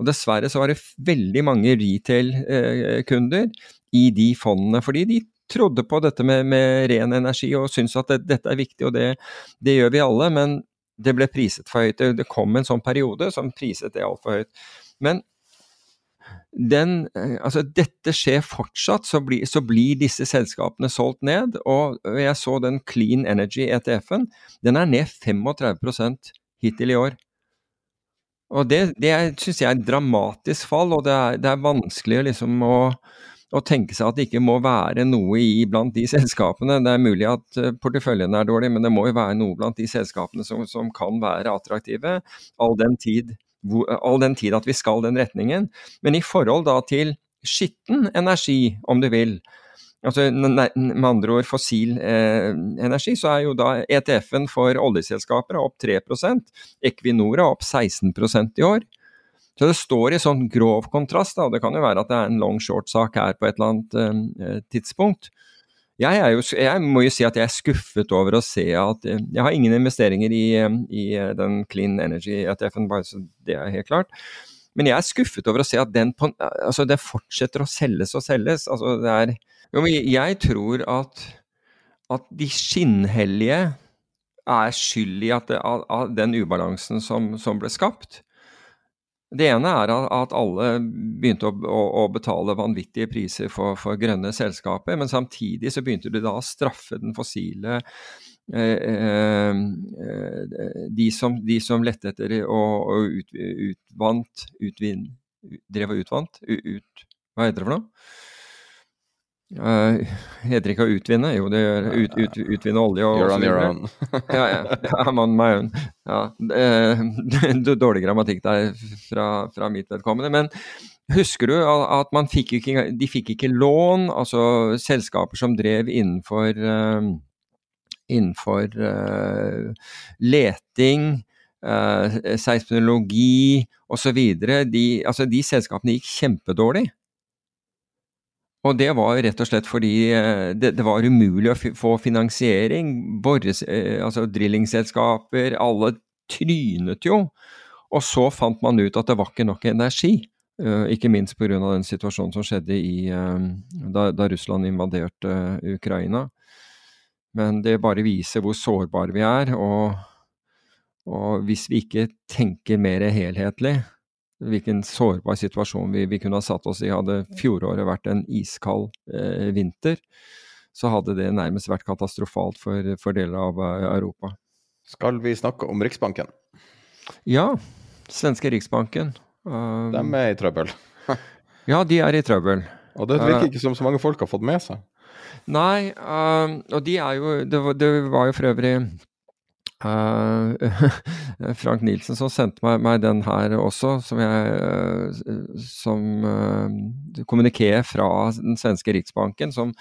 Og dessverre så var det veldig mange retail-kunder eh, i de fondene, fordi de trodde på dette med, med ren energi og syntes at det, dette er viktig, og det, det, gjør vi alle, men det ble priset for høyt. Det, kom en sånn periode som priset det altfor høyt. Men den, altså dette skjer fortsatt, så, bli, så, blir disse selskapene solgt ned. Og jeg så den Clean Energy ETF-en, den er ned 35 hittil i år. Og det, det syns jeg er et dramatisk fall, og det er, det er vanskelig liksom å å tenke seg at det ikke må være noe i blant de selskapene. Det er mulig at eh, porteføljen er dårlig, men det må jo være noe blant de selskapene som, som kan være attraktive, all den, tid, all den tid at vi skal den retningen. Men i forhold da til skitten energi, om du vil, altså med andre ord fossil eh, energi, så er jo da ETF-en for oljeselskaper opp 3 Equinor er opp 16% i år. Så det står i sånn grov kontrast, da, og det kan jo være at det er en long short-sak her på et eller annet eh, tidspunkt. Jeg, jo, jeg, må jo si at jeg er skuffet over å se at eh, Jeg har ingen investeringer i, eh, i eh, den clean energy-ETF-en, bare så det er helt klart. Men jeg er skuffet over å se at den, altså det fortsetter å selges og selges. Altså det er, jo, jeg tror at, at de skinnhellige er skyld i at det, av, den ubalansen som, som, ble skapt. Det ene er at alle begynte å, betale vanvittige priser for, for, grønne selskaper, men samtidig så begynte de da å straffe den fossile eh, eh, de, som, de som lette etter og, og ut, utvant utvin, Drev og utvant? Ut, hva heter det for noe? Uh, heter ikke å utvinne? Jo, det gjør ut, ut, utvinne olje og You're on your own. ja, ja. I'm on my own. Ja. Uh, dårlig grammatikk der fra, fra, mitt vedkommende. Men husker du at man fikk ikke, de fikk ikke lån? Altså selskaper som drev innenfor, uh, innenfor leting, seismologi osv. De, altså, de selskapene gikk kjempedårlig. Og det var rett og slett fordi eh, det, det var umulig å få finansiering. Borres, eh, altså drillingselskaper, alle trynet jo. Og så fant man ut at det var ikke nok energi. Eh, ikke minst pga. den situasjonen som skjedde i, da, da, Russland invaderte Ukraina. Men det bare viser hvor sårbare vi er. Og, og hvis vi ikke tenker mer helhetlig, hvilken sårbar situasjon vi, vi, kunne ha satt oss i. Hadde fjoråret vært en iskald eh, vinter, så hadde det nærmest vært katastrofalt for, for deler av uh, Europa. Skal vi snakke om Riksbanken? Ja, svenske Riksbanken. Um, de er i trøbbel. ja, de er i trøbbel. Og det virker ikke som så mange folk har fått med seg. Nei, um, og de er jo Det var, det var jo for øvrig Uh, Frank Nielsen som sendte meg, meg, den her også, som jeg uh, som uh, kommuniké fra den svenske riksbanken, som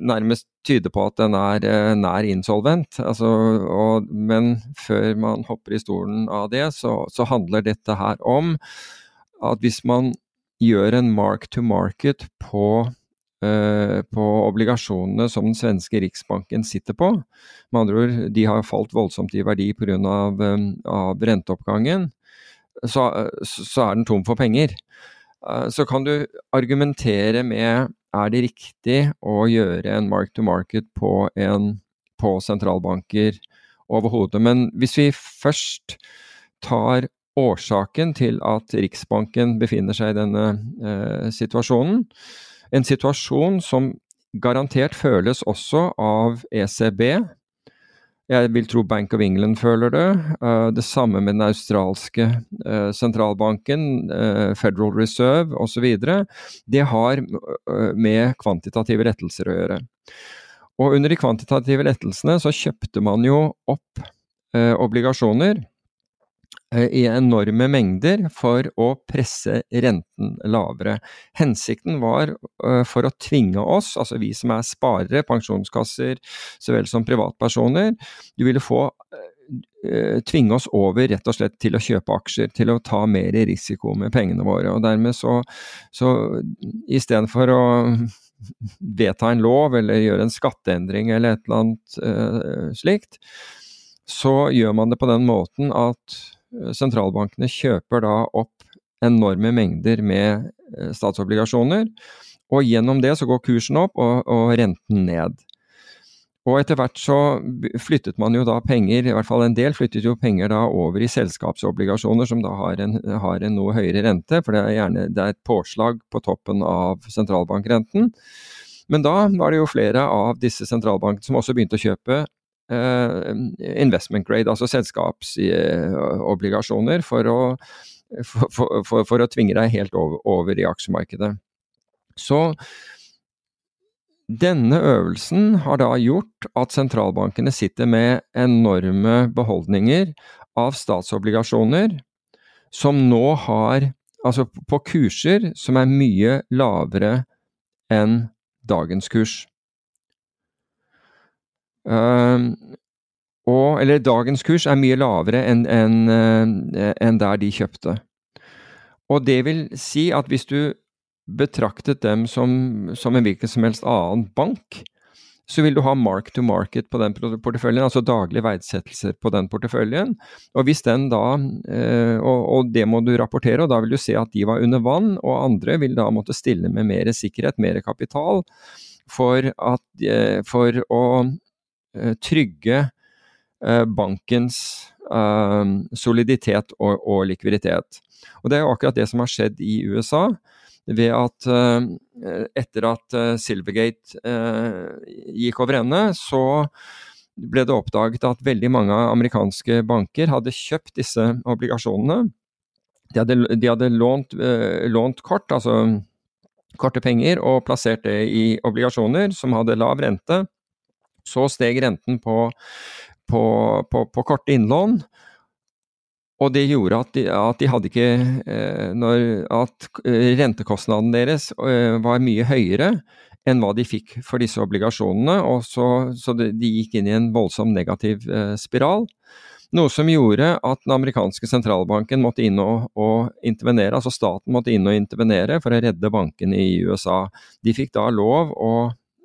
nærmest tyder på at den er nær insolvent. Altså, og, men før man hopper i stolen av det, så, så handler dette her om at hvis man gjør en mark to market på på obligasjonene som den svenske riksbanken sitter på. Med andre ord, de har falt voldsomt i verdi pga. Av, eh, av renteoppgangen. Så, så er den tom for penger. Eh, så kan du argumentere med er det riktig å gjøre en mark to market på, en, på sentralbanker overhodet. Men hvis vi først tar årsaken til at Riksbanken befinner seg i denne eh, situasjonen, en situasjon som garantert føles også av ECB. Jeg vil tro Bank of England føler det. Uh, det samme med den australske uh, sentralbanken, uh, Federal Reserve osv. Det har med kvantitative lettelser å gjøre. Og under de kvantitative lettelsene så kjøpte man jo opp obligasjoner Eh, i enorme mengder for å presse renten lavere. Hensikten var eh, for å tvinge oss, altså vi som er sparere, pensjonskasser så vel som privatpersoner, du ville få eh, tvinge oss over rett og slett til å kjøpe aksjer, til å ta mer risiko med pengene våre. Og dermed så, så istedenfor å vedta en lov eller gjøre en skatteendring eller et eller annet uh, slikt, så gjør man det på den måten at Eh, sentralbankene kjøper da opp enorme mengder med eh, statsobligasjoner, og gjennom det så går kursen opp og, og renten ned. Og etter hvert så flyttet man jo da penger, i hvert fall en del flyttet jo penger da over i selskapsobligasjoner som da har en, har en noe høyere rente, for det er gjerne det er et påslag på toppen av sentralbankrenten. Men da var det jo flere av disse sentralbankene som også begynte å kjøpe Eh, investment grade, altså selskapsobligasjoner, for å, for, for, for å tvinge deg helt over, over, i aksjemarkedet. Så denne øvelsen har da gjort at sentralbankene sitter med enorme beholdninger av statsobligasjoner som nå har Altså på kurser som er mye lavere enn dagens kurs. Uh, og, eller dagens kurs er mye lavere enn en, en der de kjøpte. Og det vil si at hvis du betraktet dem som, som en hvilken som helst annen bank, så vil du ha mark to market på den porteføljen, altså daglige verdsettelser på den porteføljen. Og hvis den da, eh, og, det må du rapportere, og da vil du se at de var under vann, og andre vil da måtte stille med mer sikkerhet, mer kapital, for, at, eh, for å eh, trygge bankens soliditet og, likviditet. Og det er jo akkurat det som har skjedd i USA ved at eh, etter at eh, Silvergate eh, gikk over ende, så ble det oppdaget at veldig mange amerikanske banker hadde kjøpt disse obligasjonene. De hadde, de hadde lånt, lånt, kort, altså korte penger, og plassert det i obligasjoner som hadde lav rente. Så steg renten på, på, på, på korte innlån, og det gjorde at de, at de hadde ikke eh, når, At eh, rentekostnaden deres eh, var mye høyere enn hva de fikk for disse obligasjonene, og så, så de, de, gikk inn i en voldsom negativ spiral. Noe som gjorde at den amerikanske sentralbanken måtte inn og, og, intervenere, altså staten måtte inn og intervenere for å redde bankene i USA. De fikk da lov å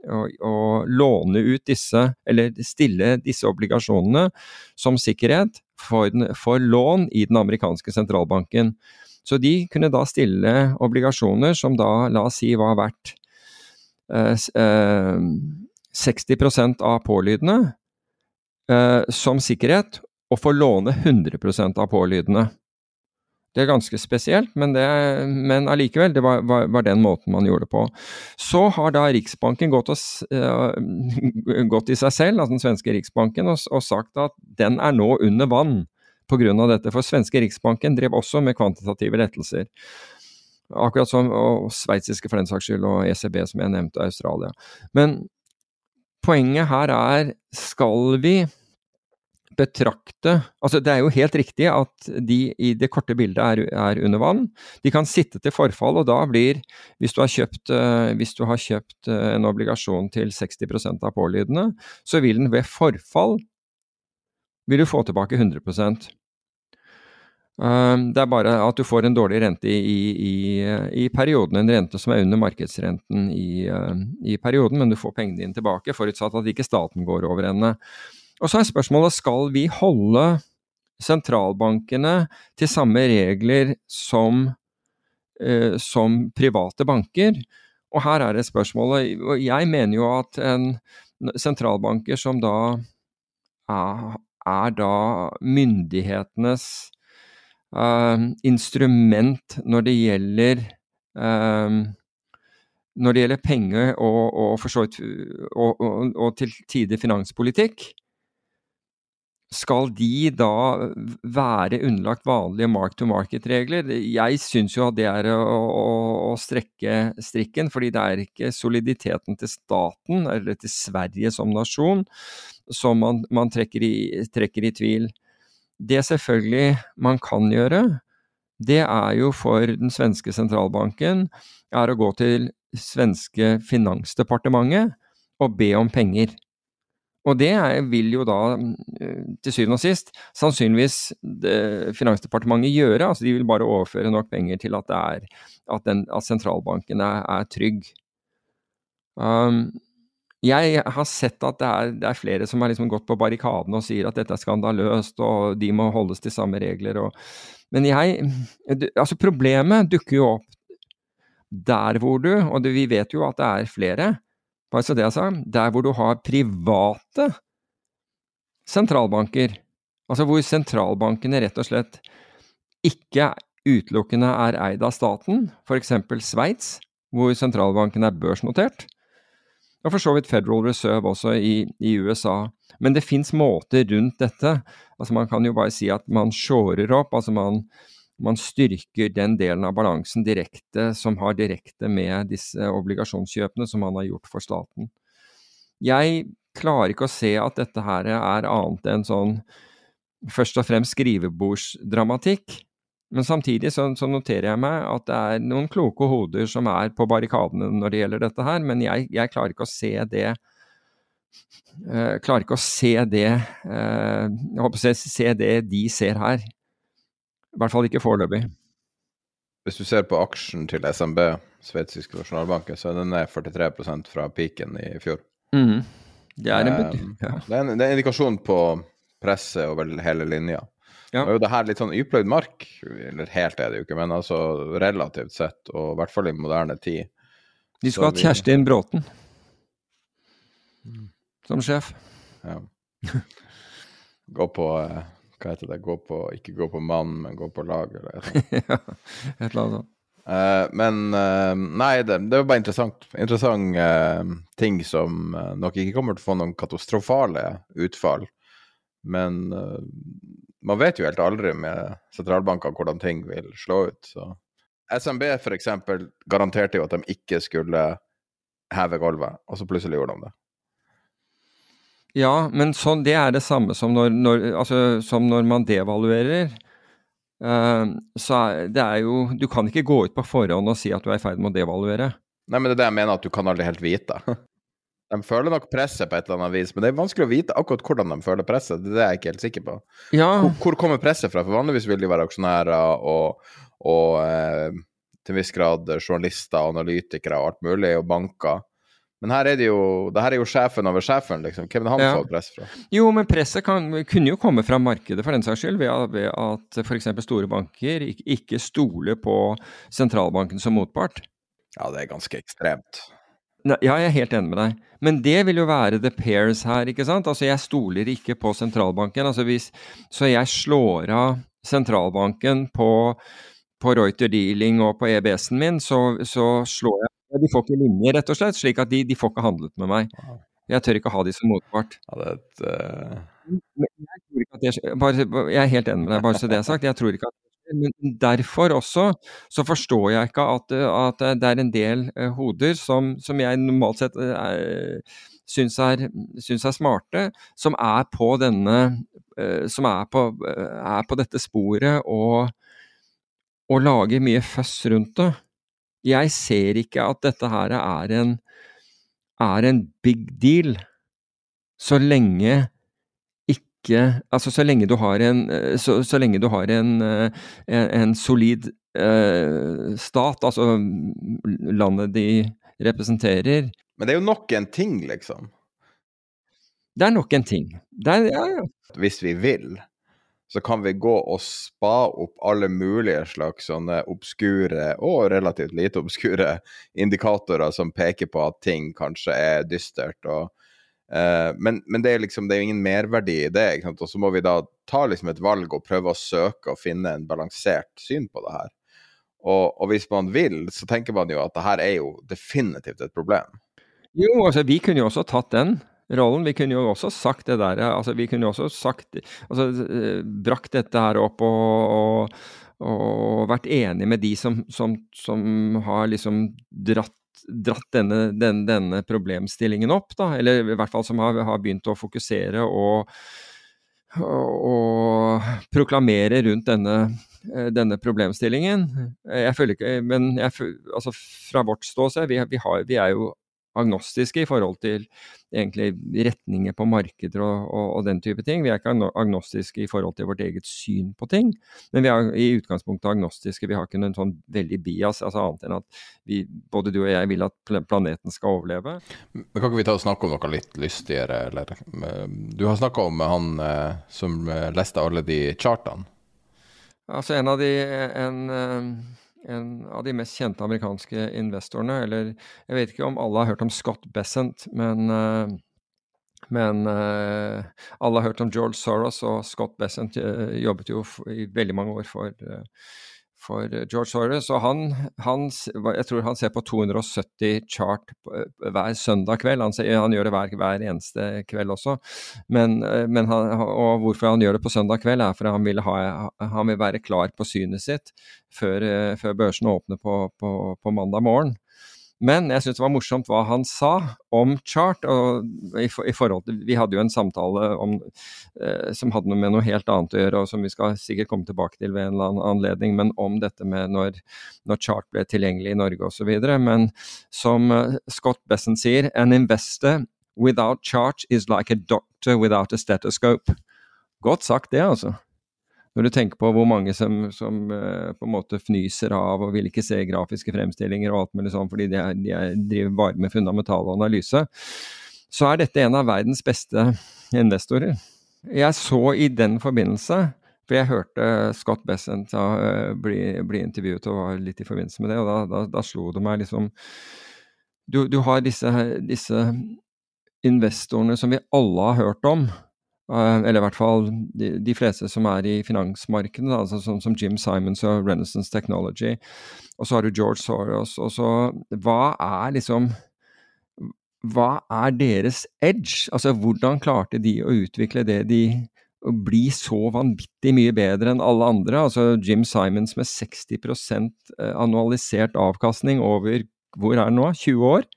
å, å, låne ut disse, eller stille disse obligasjonene som sikkerhet for, for, lån i den amerikanske sentralbanken. Så de kunne da stille obligasjoner som da, la oss si, var verdt eh, eh, 60% av pålydende eh, som sikkerhet, og få låne 100% av pålydende. Det er ganske spesielt, men, det, men det var, var, var, den måten man gjorde det på. Så har da Riksbanken gått, og, uh, gått i seg selv, altså den svenske Riksbanken, og, og sagt at den er nå under vann pga. dette. For svenske Riksbanken drev også med kvantitative lettelser. Akkurat som og sveitsiske for den saks skyld, og ECB, som jeg nevnte, Australia. Men poenget her er, skal vi betrakte Altså, det er jo helt riktig at de i det korte bildet er, er under vann. De kan sitte til forfall, og da blir Hvis du har kjøpt, hvis du har kjøpt uh, en obligasjon til 60% av pålydende, så vil den ved forfall vil du få tilbake 100 uh, Det er bare at du får en dårlig rente i, i, i, perioden, en rente som er under markedsrenten i perioden, men du får pengene dine tilbake, forutsatt at ikke staten går over ende. Og så er spørsmålet skal vi holde sentralbankene til samme regler som, eh, som private banker? Og her er det spørsmålet Jeg mener jo at en sentralbanker som da er, er da myndighetenes uh, instrument når det gjelder uh, når det gjelder penger og, og, og, og, til tider finanspolitikk, skal de da være underlagt vanlige mark-to-market-regler? Jeg syns jo at det er å, å, å, strekke strikken, fordi det er ikke soliditeten til staten, eller til Sverige som nasjon, som man, man trekker, i, trekker, i, tvil. Det selvfølgelig man kan gjøre, det er jo for den svenske sentralbanken, er å gå til svenske finansdepartementet og be om penger. Og det vil jo da mm, til syvende og sist sannsynligvis Finansdepartementet gjøre. altså De vil bare overføre nok penger til at, er, at, den, at sentralbanken er, er trygg. Um, jeg har sett at det er, det er, flere som har liksom gått på barrikadene og sier at dette er skandaløst og de må holdes til samme regler. Og, men jeg Altså, problemet dukker jo opp der hvor du, og det, vi vet jo at det er flere, bare så det jeg sa, der hvor du har private sentralbanker, altså hvor sentralbankene rett og slett ikke utelukkende er eid av staten, f.eks. Sveits, hvor sentralbanken er børsnotert, og for så vidt Federal Reserve også i, i USA. Men det fins måter rundt dette. Altså Man kan jo bare si at man shorer opp, altså man, man styrker den delen av balansen direkte som har direkte med disse obligasjonskjøpene som man har gjort for staten. Jeg klarer ikke å se at dette her er annet enn sånn først og fremst skrivebordsdramatikk. Men samtidig så, så, noterer jeg meg at det er noen kloke hoder som er på barrikadene når det gjelder dette her, men jeg, jeg klarer ikke å se det uh, Klarer ikke å se det uh, Jeg håper å se det de ser her. I hvert fall ikke foreløpig. Hvis du ser på aksjen til SMB, sveitsiske nasjonalbanken, så er den ned 43% fra peaken i fjor. Mm. Det er en, uh, ja. det, er en, det er en indikasjon på presset over hele linja. Ja. Og det her litt sånn upløyd mark, eller helt er det jo ikke, men altså relativt sett, og i hvert fall i moderne tid. De skulle hatt Kjerstin Bråten som sjef. Ja. Gå på eh, Hva heter det? Gå på, ikke gå på mann, men gå på lag, eller et eller annet. et eller annet sånt. Uh, men uh, nei, det, det er bare interessant. Interessant uh, ting som nok ikke kommer til å få noen katastrofale utfall. Men man vet jo helt aldri med sentralbanker hvordan ting vil slå ut. Så. SMB f.eks. garanterte jo at de ikke skulle heve gulvet, og så plutselig gjorde de det. Ja, men så, det er det samme som når, når, altså, som når man devaluerer. Uh, så er, det er jo Du kan ikke gå ut på forhånd og si at du er i ferd med å devaluere. Nei, men det er det jeg mener, at du kan aldri helt vite. De føler nok presset på et eller annet vis, men det er vanskelig å vite akkurat hvordan de føler presset. Det er jeg ikke helt sikker på. Ja. Hvor, hvor, kommer presset fra? For vanligvis vil de være aksjonærer og, og eh, til en viss grad journalister, analytikere og alt mulig, og banker. Men her er det jo, det her er jo sjefen over sjefen, liksom. Hvem er det han ja. får press fra? Jo, men presset kan, kunne jo komme fra markedet for den saks skyld, ved, ved at f.eks. store banker ikke, ikke stoler på sentralbanken som motpart. Ja, det er ganske ekstremt. Ja, jeg er helt enig med deg. Men det vil jo være the pairs her, ikke sant. Altså, jeg stoler ikke på sentralbanken. Altså, hvis, så jeg slår av sentralbanken på, på Reuter Dealing og på EBS-en min, så, så, slår jeg De får ikke linje, rett og slett, slik at de, de får ikke handlet med meg. Jeg tør ikke ha de som motpart. Ja, et, uh... jeg, bare, jeg, er helt enig med deg, bare så det er sagt. Jeg tror ikke at men derfor også så forstår jeg ikke at, at det er en del uh, hoder som, som, jeg normalt sett uh, syns, er, syns, er, smarte, som er på denne uh, Som er på, er på, dette sporet og, og lager mye føss rundt det. Jeg ser ikke at dette her er en, er en big deal, så lenge ikke Altså så lenge du har en, eh, så, så lenge du har en, eh, en, en solid eh, stat, altså landet de representerer Men det er jo nok en ting, liksom. Det er nok en ting. Er, ja, ja. Hvis vi vil, så kan vi gå og spa opp alle mulige slags sånne obskure og relativt lite obskure indikatorer som peker på at ting kanskje er dystert. og Uh, men, men, det er liksom, det er ingen merverdi i det. Og så må vi da ta liksom et valg og prøve å søke og finne en balansert syn på det her. Og, og, hvis man vil, så tenker man jo at det her er jo definitivt et problem. Jo, altså vi kunne jo også tatt den rollen. Vi kunne jo også sagt det der. altså Vi kunne jo også sagt altså eh, Brakt dette her opp og, og, og vært enig med de som, som, som har liksom dratt dratt denne, den, denne, problemstillingen opp, da, eller i hvert fall som har, har begynt å fokusere og, og, proklamere rundt denne, eh, denne, problemstillingen. Jeg føler ikke Men jeg, altså fra vårt ståsted, vi, vi, vi er jo agnostiske i forhold til egentlig retninger på markeder og, og, og, den type ting. Vi er ikke agnostiske i forhold til vårt eget syn på ting, men vi er i utgangspunktet agnostiske. Vi har ikke noen sånn veldig bias, altså annet enn at vi, både du og jeg vil at planeten skal overleve. Men Kan ikke vi ta og snakke om noe litt lystigere, eller? Du har snakka om han eh, som eh, leste alle de chartene. Altså en av de en, eh, en av de mest kjente amerikanske investorene. Eller jeg vet ikke om alle har hørt om Scott Bessent, men, uh, men uh, alle har hørt om George Soros, og Scott Bessent uh, jobbet jo i veldig mange år for for eh, George Soros. Og han, han, jeg tror han ser på 270 chart eh, hver søndag kveld. Han, han gjør det hver, hver, eneste kveld også. Men, eh, men han, og hvorfor han gjør det på søndag kveld, er fordi han vil, ha, han vil være klar på synet sitt før, før børsene åpner på, på, på mandag morgen. Men jeg syns det var morsomt hva han sa om chart. i, i forhold til, Vi hadde jo en samtale om, eh, som hadde noe med noe helt annet å gjøre, og som vi skal sikkert komme tilbake til ved en eller annen anledning, men om dette med når, når chart ble tilgjengelig i Norge osv. Men som uh, Scott Besson sier, an investor without chart is like a doctor without a stethoscope. Godt sagt det, altså. Når du tenker på hvor mange som, som uh, på en måte fnyser av og vil ikke se grafiske fremstillinger og alt mulig sånn fordi de, er, de er, driver bare med fundamental analyse, så er dette en av verdens beste investorer. Jeg så i den forbindelse for jeg hørte Scott Bessent uh, bli, bli, intervjuet og var litt i forbindelse med det, og da, da, da slo det meg liksom Du, du har disse, disse investorene som vi alle har hørt om, Eh, eller i hvert fall de, de fleste som er i finansmarkedet, altså som, som, Jim Simons og Renaissance Technology. Og så har du George Soros. Og så Hva er liksom Hva er deres edge? Altså, hvordan klarte de å utvikle det de å bli så vanvittig mye bedre enn alle andre? Altså Jim Simons med 60 eh, annualisert avkastning over hvor er det nå? 20 år?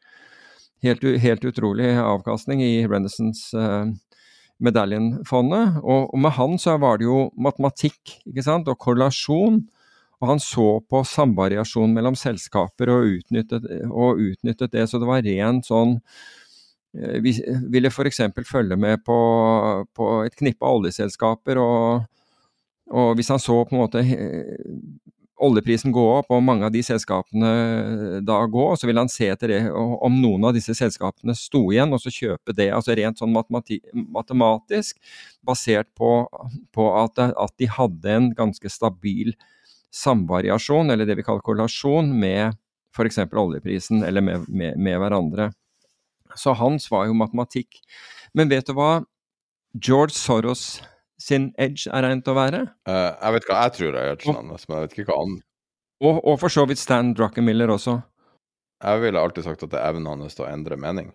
Helt, helt utrolig avkastning i Renaissance uh, Medaljonfondet. Og, og, med han så var det jo matematikk ikke sant, og korrelasjon. Og han så på samvariasjon mellom selskaper og utnyttet, og utnyttet det. Så det var rent sånn eh, Vi ville f.eks. følge med på, på et knippe oljeselskaper, og, og hvis han så på en måte oljeprisen gå opp og mange av de selskapene eh, da gå, så vil han se etter det om noen av disse selskapene sto igjen, og så kjøpe det. altså Rent sånn matematisk, basert på, på at, at, de hadde en ganske stabil samvariasjon, eller det vi kaller korrelasjon, med f.eks. oljeprisen, eller med, med, med hverandre. Så hans var jo matematikk. Men vet du hva George Soros sin edge er regnet å være? Uh, jeg vet hva jeg tror er edgen hans, men jeg vet ikke hva han og, og, for så vidt Stan Druckenmiller også. Jeg ville alltid sagt at det er evnen hans til å endre mening.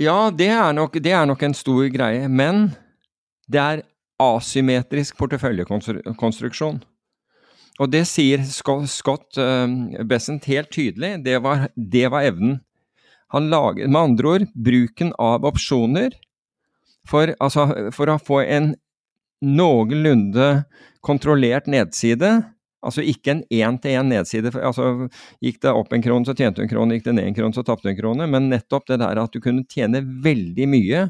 Ja, det er, nok, det er nok en stor greie, men det er asymmetrisk porteføljekonstruksjon. Og det sier Scott uh, Bessent helt tydelig, det var, det var evnen. Han lager, med andre ord, bruken av opsjoner for, altså, for å få en noenlunde kontrollert nedside, altså ikke en én-til-én nedside. altså Gikk det opp en krone, så tjente du en krone, gikk det ned en krone, så tapte du en krone. Men nettopp det der at du kunne tjene veldig mye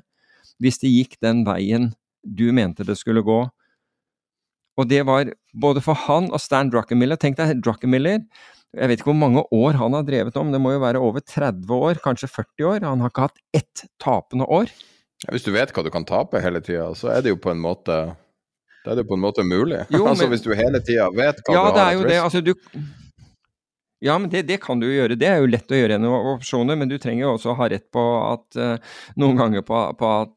hvis det gikk den veien du mente det skulle gå. Og det var både for han og Stan Druckenmiller. Tenk deg Druckenmiller. Jeg vet ikke hvor mange år han har drevet om, det må jo være over 30 år, kanskje 40 år. Han har ikke hatt ett tapende år. Hvis du vet hva du kan tape hele tida, så er det jo på en måte Da er det på en måte mulig. Jo, altså Hvis du hele tida vet hva ja, du har et risk. Altså, du, ja, men det, det, kan du jo gjøre. Det er jo lett å gjøre gjennom opsjoner, men du trenger jo også å ha rett på at uh, noen ganger på, på at,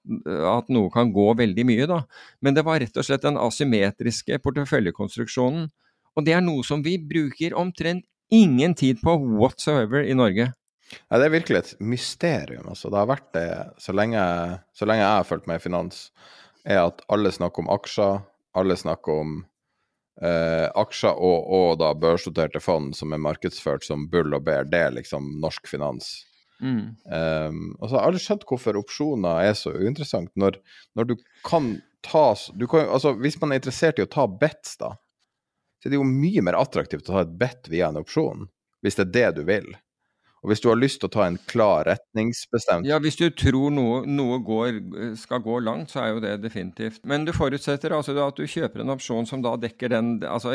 at, noe kan gå veldig mye, da. Men det var rett og slett den asymmetriske porteføljekonstruksjonen. Og det er noe som vi bruker omtrent ingen tid på whatsoever i Norge. Ja, det er virkelig et mysterium. Altså. Det har vært det så lenge, så lenge jeg har fulgt med i finans, er at alle snakker om aksjer. Alle snakker om eh, aksjer og, og, da børsnoterte fond som er markedsført som bull og bear. Det er liksom norsk finans. Mm. Um, og så har jeg aldri skjønt hvorfor opsjoner er så uinteressant. Når, når du kan ta du kan, altså, Hvis man er interessert i å ta bets, da, så er det jo mye mer attraktivt å ta et bet via en opsjon. Hvis det er det du vil. Og hvis du har lyst til å ta en klar retningsbestemt Ja, hvis du tror noe, noe går, skal gå langt, så er jo det definitivt. Men du forutsetter altså at du kjøper en opsjon som da dekker den altså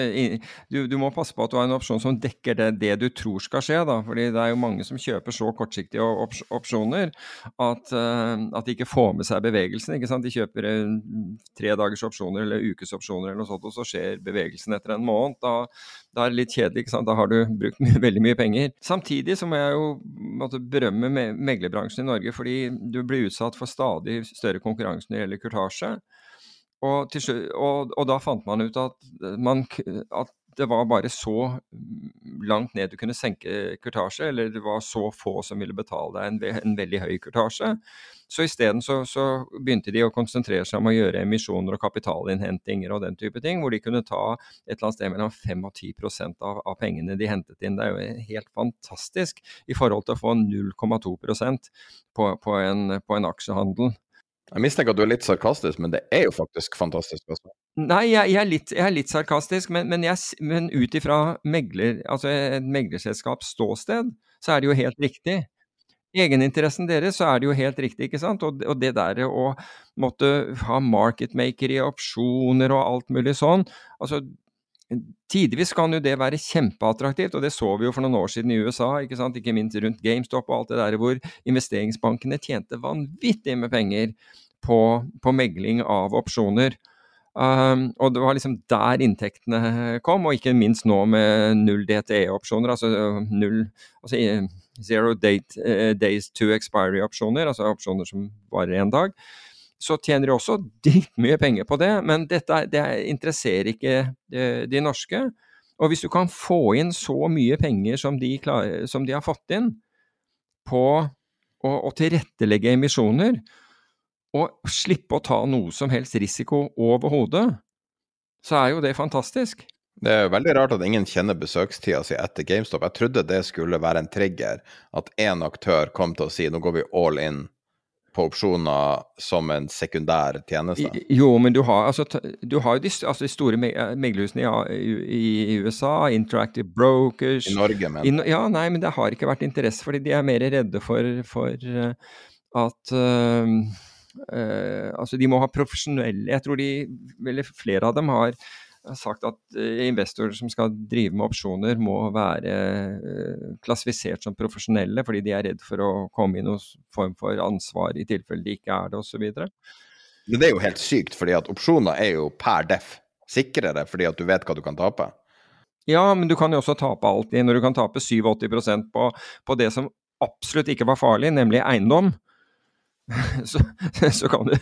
du, du må passe på at du har en opsjon som dekker det, det, du tror skal skje, da. Fordi det er jo mange som kjøper så kortsiktige ops opsjoner at, uh, at, de ikke får med seg bevegelsen. ikke sant? De kjøper tre dagers opsjoner eller ukes opsjoner eller noe sånt, og så skjer bevegelsen etter en måned. Da, da er det litt kjedelig, ikke sant. Da har du brukt veldig mye penger. Samtidig så må jeg jo jo måtte berømme meglerbransjen i Norge, fordi du blir utsatt for stadig større konkurranse når det gjelder kurtasje. Og, og, og, da fant man ut at, man, at, det var bare så langt ned du kunne senke kurtasje, eller det var så få som ville betale deg en, en veldig høy kurtasje. Så isteden så, så begynte de å konsentrere seg om å gjøre emisjoner og kapitalinnhentinger og den type ting, hvor de kunne ta et eller annet sted mellom 5 og 10 av, av pengene de hentet inn. Det er jo helt fantastisk i forhold til å få 0,2% på, på, en, på en aksjehandel. Jeg mistenker at du er litt sarkastisk, men det er jo faktisk fantastisk. Altså. Nei, jeg, jeg, er, litt, jeg er litt sarkastisk, men, men, jeg men ut ifra megler, altså et meglerselskaps ståsted, så er det jo helt riktig. Egeninteressen deres, så er det jo helt riktig, ikke sant. Og, og det der å måtte ha marketmaker i opsjoner og alt mulig sånn, altså Tidvis kan jo det være kjempeattraktivt, og det så vi jo for noen år siden i USA, ikke sant, ikke minst rundt GameStop og alt det der, hvor investeringsbankene tjente vanvittig med penger på, på megling av opsjoner. Um, og det var liksom der inntektene kom, og ikke minst nå med null DTE-opsjoner, altså null altså Zero date, uh, days to expiry-opsjoner, altså opsjoner som varer én dag. Så tjener de også dritmye penger på det, men dette det interesserer ikke de, de norske. Og hvis du kan få inn så mye penger som de, klar, som de har fått inn på å, å tilrettelegge emisjoner, og slippe å ta noe som helst risiko overhodet, så er jo det fantastisk. Det er veldig rart at ingen kjenner besøkstida si etter GameStop. Jeg trodde det skulle være en trigger, at én aktør kom til å si nå går vi all in på opsjoner som en sekundær tjeneste. Jo, men du har, altså, du har jo de, altså, de store me- meglerhusene i, i, USA, Interactive Brokers I Norge, men I ja, nei, men det har ikke vært interesse, fordi de er mer redde for, for eh, at eh, eh, Altså, de må ha profesjonelle Jeg tror de, eller flere av dem har sagt at eh, investorer som skal drive med opsjoner, må være eh, klassifisert som profesjonelle, fordi de er redd for å komme i noen form for ansvar i tilfelle de ikke er det, osv. Det er jo helt sykt, fordi at opsjoner er jo per def sikrere, fordi at du vet hva du kan tape. Ja, men du kan jo også tape alltid. Når du kan tape 87% på, på det som absolutt ikke var farlig, nemlig eiendom, så, så kan du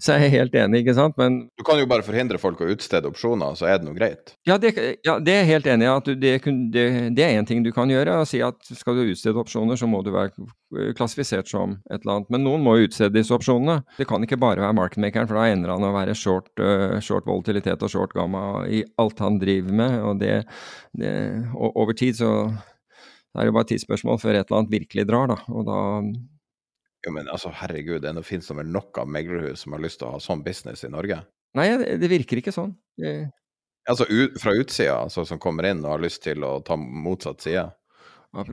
Så er jeg helt enig, ikke sant, men Du kan jo bare forhindre folk å utstede opsjoner, så er det noe greit. Ja, det, ja, det er jeg helt enig i. at du, det, det, det er én ting du kan gjøre. Å si at skal du utstede opsjoner, så må du være klassifisert som et eller annet. Men noen må jo utstede disse opsjonene. Det kan ikke bare være markedmakeren, for da ender han å være short, uh, short volatilitet og short gamma i alt han driver med. Og det, det og over tid så det er jo bare et tidsspørsmål før et eller annet virkelig drar, da. Og da Jo, men altså, herregud, det finnes det vel nok av meglerhus som har lyst til å ha sånn business i Norge? Nei, det, det virker ikke sånn. Det, Altså ut, fra utsida, altså, som kommer inn og har lyst til å ta motsatt side. ja.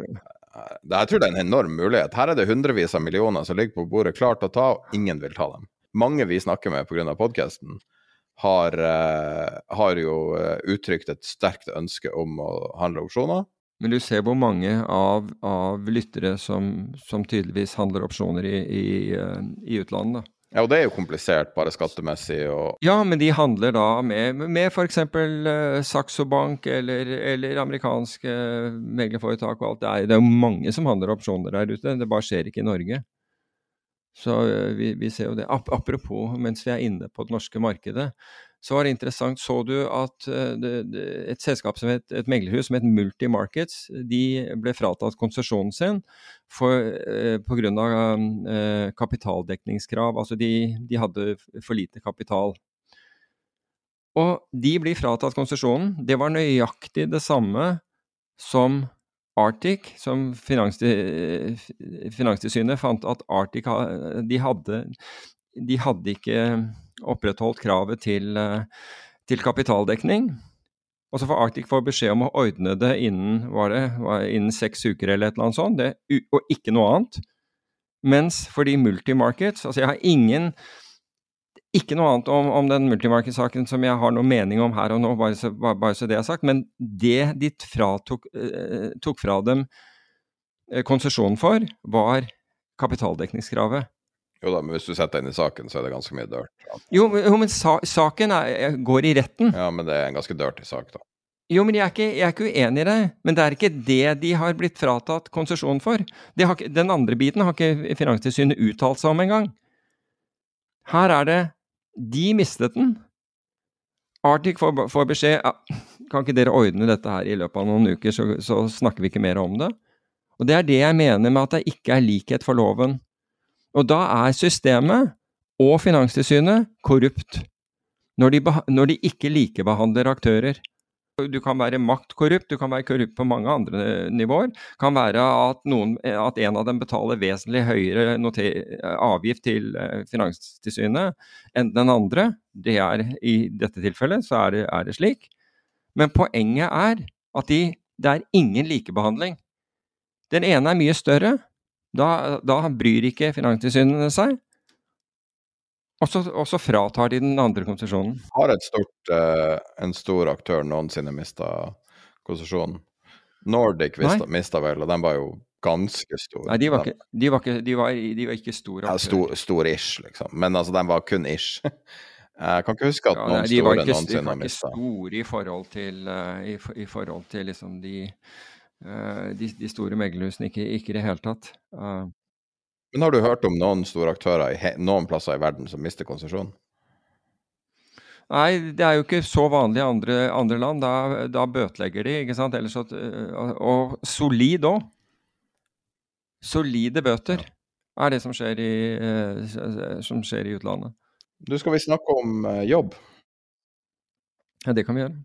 Det, jeg tror det er en enorm mulighet. Her er det hundrevis av millioner som ligger på bordet klart å ta, og ingen vil ta dem. Mange vi snakker med pga. podkasten, har, uh, har jo eh, uttrykt et sterkt ønske om å handle opsjoner. Men du ser hvor mange av, av lyttere som, som tydeligvis handler opsjoner i, i, eh, i utlandet. da. Ja, og det er jo komplisert, bare skattemessig og Ja, men de handler da med, med f.eks. Uh, Saxo Bank eller, eller amerikanske meglerforetak og alt. Det er, det er jo mange som handler opsjoner der ute, det bare skjer ikke i Norge. Så eh, vi, vi ser jo det. Apropos, mens vi er inne på det norske markedet, så var det interessant. Så du at eh, et selskap som het, et meglerhus som het Multimarkets, de ble fratatt konsesjonen sin eh, pga. Eh, kapitaldekningskrav. Altså de, de hadde for lite kapital. Og de blir fratatt konsesjonen. Det var nøyaktig det samme som Arctic, som Finanstilsynet fant at Arctic de hadde, de hadde ikke opprettholdt kravet til, eh, til kapitaldekning. Og så får Arctic få beskjed om å ordne det innen, var det, innen seks uker eller et eller annet sånt, det, og ikke noe annet. Mens for de multimarkets Altså, jeg har ingen ikke noe annet om, om den multimarket-saken som jeg har noe mening om her og nå, bare så, bare, bare så det er sagt. Men det de fratok, eh, tok fra dem eh, konsesjonen for, var kapitaldekningskravet. Jo da, men hvis du setter deg inn i saken, så er det ganske mye dirt. Jo, men- jo, men sa, saken er, går i retten. Ja, men det er en ganske dirty sak, da. Jo, men jeg er, ikke, jeg er ikke uenig i det. Men det er ikke det de har blitt fratatt konsesjon for. Har, den andre biten har ikke Finanstilsynet uttalt seg om engang. Her er det De mistet den. Arctic får, får beskjed ja, kan ikke dere ordne dette her i løpet av noen uker, så, så, snakker vi ikke mer om det. Og Det er det jeg mener med at det ikke er likhet for loven. Og da er systemet og Finanstilsynet korrupt. Når de, når de ikke likebehandler aktører. Du kan være maktkorrupt, du kan være korrupt på mange andre nivåer. Det kan være at, noen, at, en av dem betaler vesentlig høyere avgift til eh, Finanstilsynet enn den andre. Det er, I dette tilfellet så er det, er det slik. Men poenget er at de, det er ingen likebehandling. Den ene er mye større. Da, da bryr ikke Finanstilsynet seg. Og så, og så, fratar de den andre konsesjonen. Har stort, uh, en stor aktør noensinne mista konsesjonen? Nordic mista vel, og den var jo ganske stor. Nei, de var ikke, de var ikke, de var, de var ikke store aktører. Ja, stor, stor-ish, liksom. Men altså, den var kun ish. Jeg kan ikke huske at ja, noen nei, store noensinne har mista. De var ikke store i forhold til, uh, i, i, forhold til liksom de, de, de, store meglerhusene, ikke, ikke i det hele tatt. Uh, men har du hørt om noen store aktører i noen plasser i verden som mister konsesjon? Nei, det er jo ikke så vanlig i andre, andre, land. Da, da, bøtelegger de, ikke sant. Ellers at, og solid òg. Solide bøter er det som skjer, i, eh, som skjer i utlandet. Du skal vi snakke om eh, jobb? Ja, det kan vi gjøre.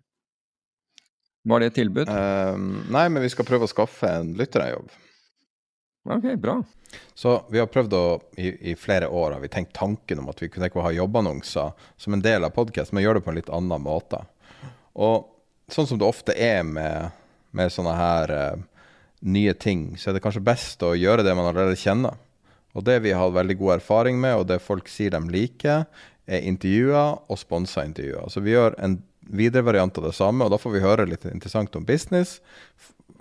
Var det et tilbud? Um, nei, men vi skal prøve å skaffe en lytterjobb. Ok, bra. Så vi har prøvd å, i, i, flere år har vi tenkt tanken om at vi kunne ha jobbannonser som en del av podkast, men gjøre det på en litt annen måte. Og sånn som det ofte er med, med sånne her uh, nye ting, så er det kanskje best å gjøre det man allerede kjenner. Og det vi har hatt veldig god erfaring med, og det folk sier de liker, er intervjuer og sponsa intervjuer. Så vi gjør en videre variant av det samme, og da får vi høre litt interessant om business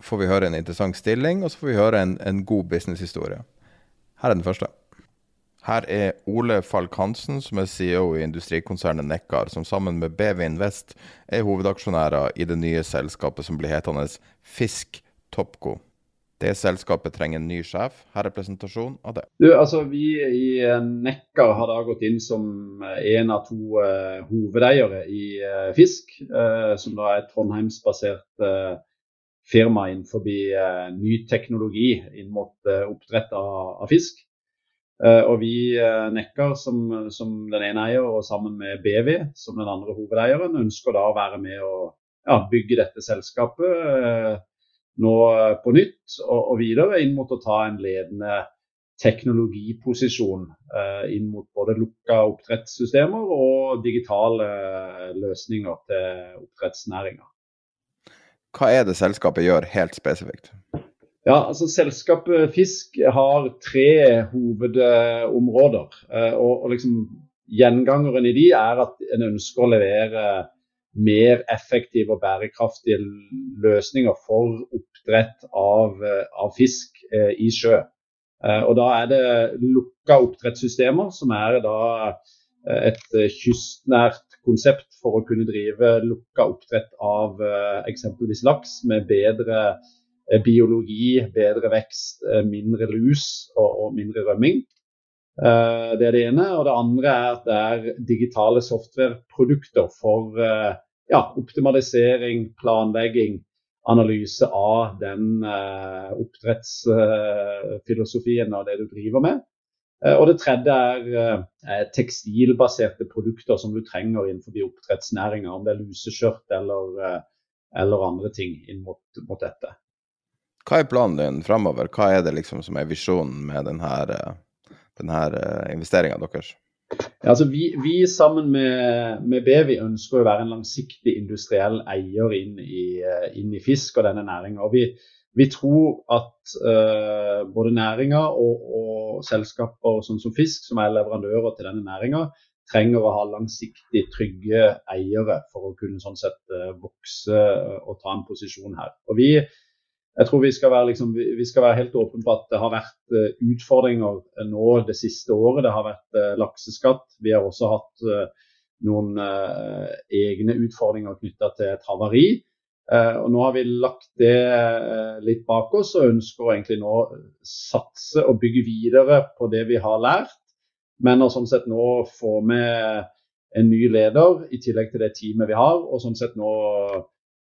får vi høre en interessant stilling, og så får vi høre en, en god businesshistorie. Her er den første. Her er Ole Falk Hansen, som er CEO i industrikonsernet Nekkar, som sammen med BV Invest er hovedaksjonærer i det nye selskapet som blir hetende Fisk Topco. Det selskapet trenger en ny sjef. Her er presentasjon av det. Du, altså Vi i Nekkar har da gått inn som en av to uh, hovedeiere i uh, Fisk, uh, som da er et trondheimsbasert firma innenfor eh, ny teknologi inn mot eh, oppdrett av, av fisk. Og vi Nekkar som, som, den ene eier, og sammen med BV som den andre hovedeieren, ønsker da å være med og ja, bygge dette selskapet nå på nytt og, og, videre inn mot å ta en ledende teknologiposisjon inn mot både lukka oppdrettssystemer og digitale løsninger til oppdrettsnæringa. Hva er det selskapet gjør helt spesifikt? Ja, altså Selskapet Fisk har tre hovedområder. Eh, og, og liksom Gjengangeren i de er at en ønsker å levere mer effektive og bærekraftige løsninger for oppdrett av, eh, av fisk eh, i sjø. Eh, og Da er det lukka oppdrettssystemer, som er da eh, et kystnært konsept for å kunne drive lukka oppdrett av eh, eksempelvis laks med bedre biologi, bedre vekst, mindre lus og, og mindre rømming. Det er det ene. Og det andre er at det er digitale softwareprodukter for ja, optimalisering, planlegging, analyse av den oppdrettsfilosofien og det du driver med. Eh, og det tredje er eh, tekstilbaserte produkter som du trenger innenfor oppdrettsnæringa, om det er luseskjørt eller, eh, eller, andre ting inn mot, mot, dette. Hva er planen din framover? Hva er det liksom som er visjonen med denne, denne investeringa deres? Ja, altså vi, vi, sammen med, med Bevi ønsker å være en langsiktig industriell eier inn i, inn i fisk og denne næringa. Vi, vi tror at uh, både næringa og, og, selskaper sånn som Fisk, som er leverandører til denne næringa, trenger å ha langsiktig trygge eiere for å kunne sånn sett vokse og ta en posisjon her. Og vi, jeg tror vi skal, være, liksom, vi skal være helt åpne på at det har vært uh, utfordringer nå det siste året. Det har vært lakseskatt. Vi har også hatt noen egne utfordringer knytta til et havari. Og Nå har vi lagt det litt bak oss og ønsker egentlig nå satse og bygge videre på det vi har lært. Men å sånn sett nå få med en ny leder, i tillegg til det teamet vi har, og sånn sett nå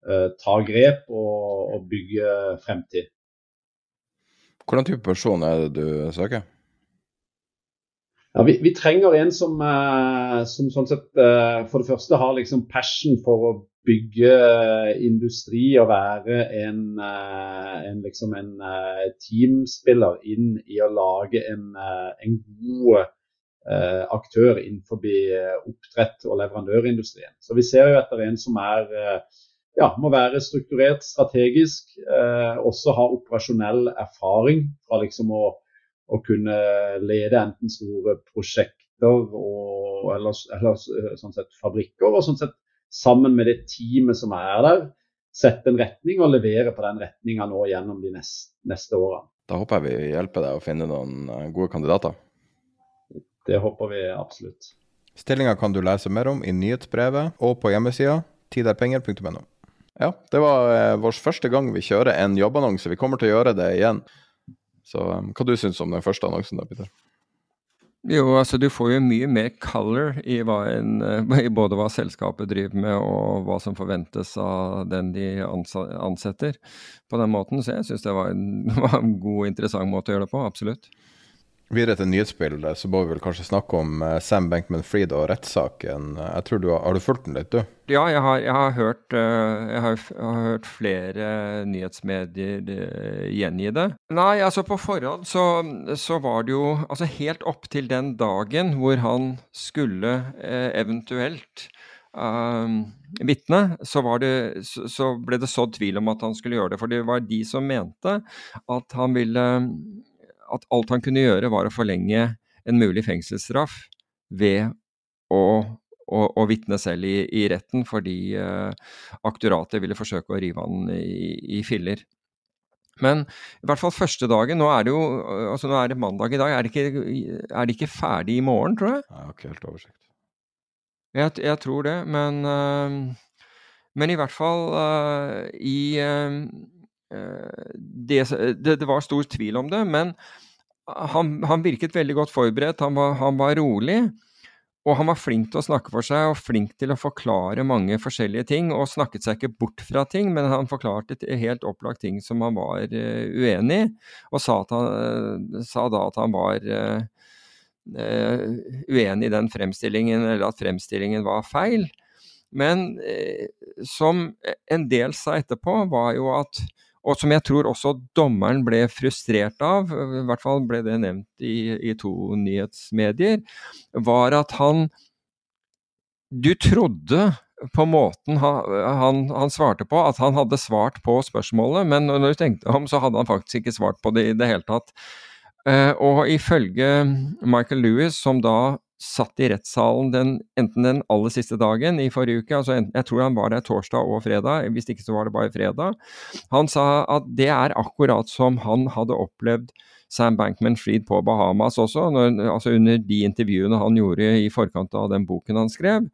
ta grep og, og bygge fremtid. Hvordan type person er det du søker? Ja, vi, vi, trenger en som, uh, som sånn sett uh, for det første har liksom passion for å bygge industri og være en, en, liksom en teamspiller inn i å lage en, en god aktør innenfor oppdrett og leverandørindustrien. Så vi ser jo etter en som er ja, må være strukturert strategisk, også ha operasjonell erfaring fra liksom å å kunne lede enten store prosjekter og, eller, eller sånn sett fabrikker, og sånn sett sammen med det teamet som er der, sette en retning og levere på den retninga nå gjennom de neste, neste årene. Da håper jeg vi hjelper deg å finne noen eh, gode kandidater. Det håper vi absolutt. Stillinga kan du lese mer om i nyhetsbrevet og på hjemmesida tiderpenger.no. Ja, det var eh, vår første gang vi kjører en jobbannonse. Vi kommer til å gjøre det igjen. Så um, hva du syns om den første annonsen da, Peter? Jo, altså du får jo mye mer color i, en, eh, i, både hva selskapet driver med og hva som forventes av den de ansetter på den måten. Så jeg syns det var en, var en god og interessant måte å gjøre det på, absolutt. Videre til nyhetsbildet, så må vi vel kanskje snakke om uh, Sam Bankman-Fried og rettssaken. Jeg tror du har, har, du fulgt den litt, du? Ja, jeg har, jeg har, hørt, uh, jeg har, hørt, flere nyhetsmedier uh, gjengi det. Nei, altså på forhånd så, så, var det jo Altså helt opp til den dagen hvor han skulle eventuelt uh, vitne, så, så, så, ble det sådd tvil om at han skulle gjøre det. For det var de som mente at han ville at alt han kunne gjøre, var å forlenge en mulig fengselsstraff ved å, å, å vitne selv i, i, retten, fordi uh, aktoratet ville forsøke å rive han i, i, filler. Men i hvert fall første dagen Nå er det jo altså nå er det mandag i dag. Er det ikke, er det ikke ferdig i morgen, tror jeg? Jeg har ikke helt oversikt. Jeg, jeg tror det, men, uh, men i hvert fall uh, i det, det, det, var stor tvil om det, men han, han virket veldig godt forberedt. Han var, han var, rolig. Og han var flink til å snakke for seg og flink til å forklare mange forskjellige ting. Og snakket seg ikke bort fra ting, men han forklarte helt opplagt ting som han var uh, uenig i. Og sa, han, uh, sa, da at han var uh, uenig i den fremstillingen, eller at fremstillingen var feil. Men som en del sa etterpå, var jo at og som jeg tror også dommeren ble frustrert av, i hvert fall ble det nevnt i, i to nyhetsmedier, var at han Du trodde på måten han, han, han, svarte på, at han hadde svart på spørsmålet, men når du tenkte om, så hadde han faktisk ikke svart på det i det hele tatt. Uh, og ifølge Michael Lewis, som da satt i rettssalen den, enten den aller siste dagen i forrige uke, altså enten, jeg tror han var der torsdag og fredag, hvis ikke så var det bare fredag. Han sa at det er akkurat som han hadde opplevd Sam Bankman-Fried på Bahamas også, når, altså under de intervjuene han gjorde i forkant av den boken han skrev.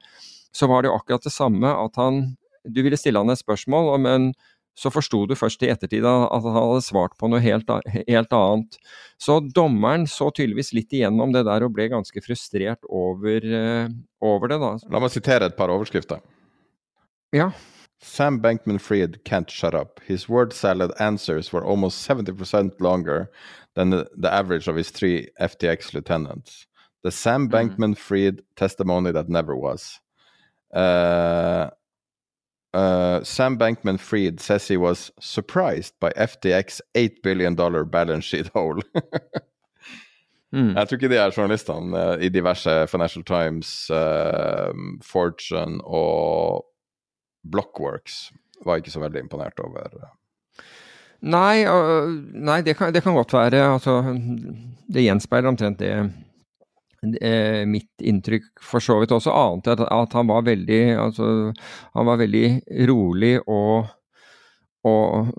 Så var det jo akkurat det samme at han Du ville stille han et spørsmål, men så forsto du først i ettertid at han hadde svart på noe helt, helt, annet. Så dommeren så tydeligvis litt igjennom det der og ble ganske frustrert over, uh, over det. da. La meg sitere et par overskrifter. Ja. Sam Bankman-Fried can't shut up. His word salad answers were almost 70% longer than the, the, average of his three FTX lieutenants. The Sam mm. Bankman-Fried testimony that never was. Uh, Uh, Sam Bankman Fried says he was surprised by FTX 8 billion dollar balance sheet hole. mm. Jeg tror ikke de er journalistene uh, i diverse Financial Times, uh, Fortune og Blockworks var ikke så veldig imponert over. Nei, nei det, kan, det, kan, godt være. Altså, det gjenspeiler omtrent det eh, mitt inntrykk for så vidt også, annet at, at han var veldig altså, han var veldig rolig og, og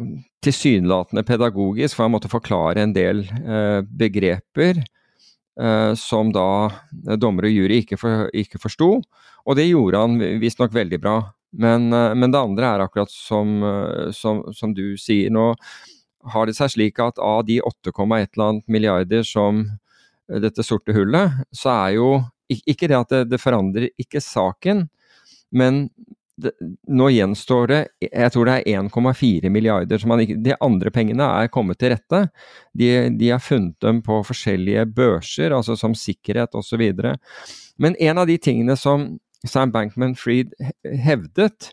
tilsynelatende pedagogisk, for han måtte forklare en del eh, begreper eh, som da dommer og jury ikke, for, ikke forsto. Og det gjorde han visstnok veldig bra. Men, eh, men, det andre er akkurat som, eh, som, som du sier. Nå har det seg slik at av de 8,1 milliarder som dette sorte hullet, så er jo Ikke det at det, det forandrer ikke saken, men det, nå gjenstår det jeg tror det er 1,4 milliarder. som man ikke, De andre pengene er kommet til rette. De, de har funnet dem på forskjellige børser, altså som sikkerhet osv. Men en av de tingene som Sam Bankman-Fried hevdet,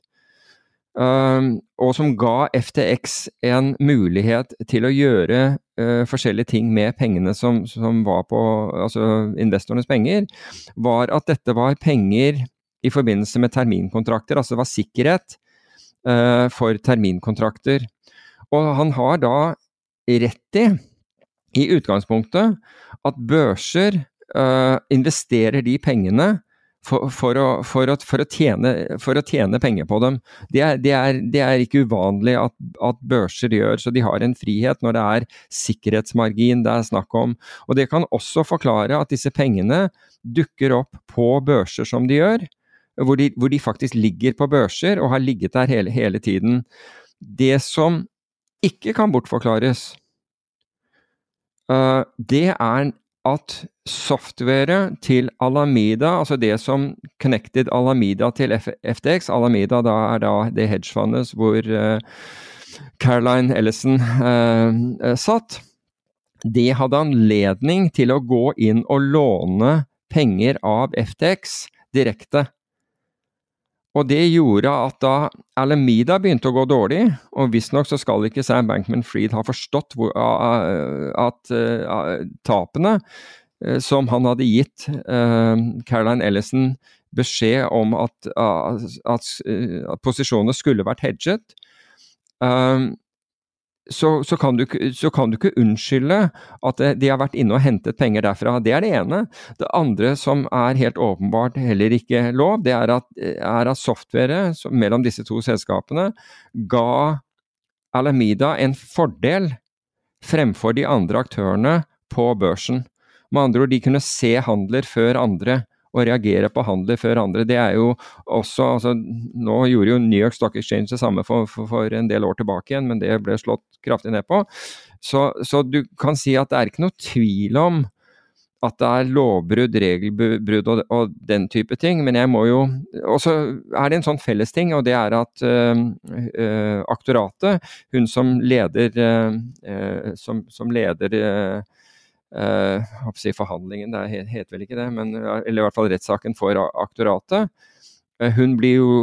og som ga FTX en mulighet til å gjøre uh, forskjellige ting med pengene som, som, var på altså investorenes penger, var at dette var penger i forbindelse med terminkontrakter, altså det var sikkerhet uh, for terminkontrakter. Og han har da rett i, i utgangspunktet, at børser uh, investerer de pengene for, for, å, for, å, å, tjene, for å tjene penger på dem. Det er, det er, det er ikke uvanlig at, at, børser gjør, så de har en frihet når det er sikkerhetsmargin det er snakk om. Og Det kan også forklare at disse pengene dukker opp på børser som de gjør, hvor de, hvor de faktisk ligger på børser og har ligget der hele, hele tiden. Det som ikke kan bortforklares, uh, det er at softwaret til Alameda, altså det som connected Alameda til FTX Alameda da er da det hedgefondet hvor uh, Caroline Ellison uh, satt. Det hadde anledning til å gå inn og låne penger av FTX direkte. Og det gjorde at da Alameda begynte å gå dårlig, og visstnok så skal ikke Sam Bankman-Fried ha forstått hvor, at uh, tapene uh, som han hadde gitt uh, Caroline Ellison beskjed om at, at posisjonene skulle vært hedget, så, så, kan du, så, kan du, ikke unnskylde at de har vært inne og hentet penger derfra. Det er det ene. Det andre som er helt åpenbart heller ikke lov, det er at, er at softwaret mellom disse to selskapene ga Alameda en fordel fremfor de andre aktørene på børsen. Med andre ord, de kunne se handler før andre å reagere på handler før andre. Det er jo også altså, Nå gjorde jo New York Stock Exchange det samme for, for, for, en del år tilbake igjen, men det ble slått kraftig ned på. Så, så du kan si at det er ikke noe tvil om at det er lovbrudd, regelbrudd og, og, den type ting. Men jeg må jo Og så er det en sånn fellesting, og det er at øh, øh, aktoratet, hun som leder, øh, som, som leder uh, si forhandlingen, det heter vel ikke det, men, eller i hvert fall rettssaken for aktoratet. Uh, hun blir jo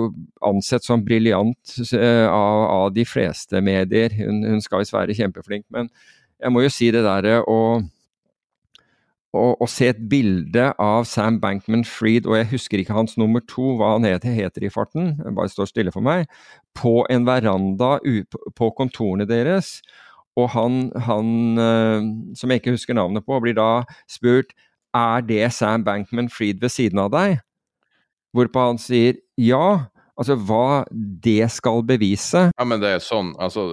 ansett som briljant uh, av, av, de fleste medier. Hun, hun skal visst være kjempeflink, men jeg må jo si det derre å å, se et bilde av Sam Bankman-Fried, og jeg husker ikke hans nummer to, hva han heter, heter i farten, bare står stille for meg, på en veranda på kontorene deres, og han, han uh, som jeg ikke husker navnet på, blir da spurt er det Sam Bankman-Fried ved siden av deg? Hvorpå han sier ja. Altså hva det skal bevise. Ja, men det er sånn, altså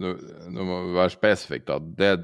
Nå må vi være spesifikt, da. Det er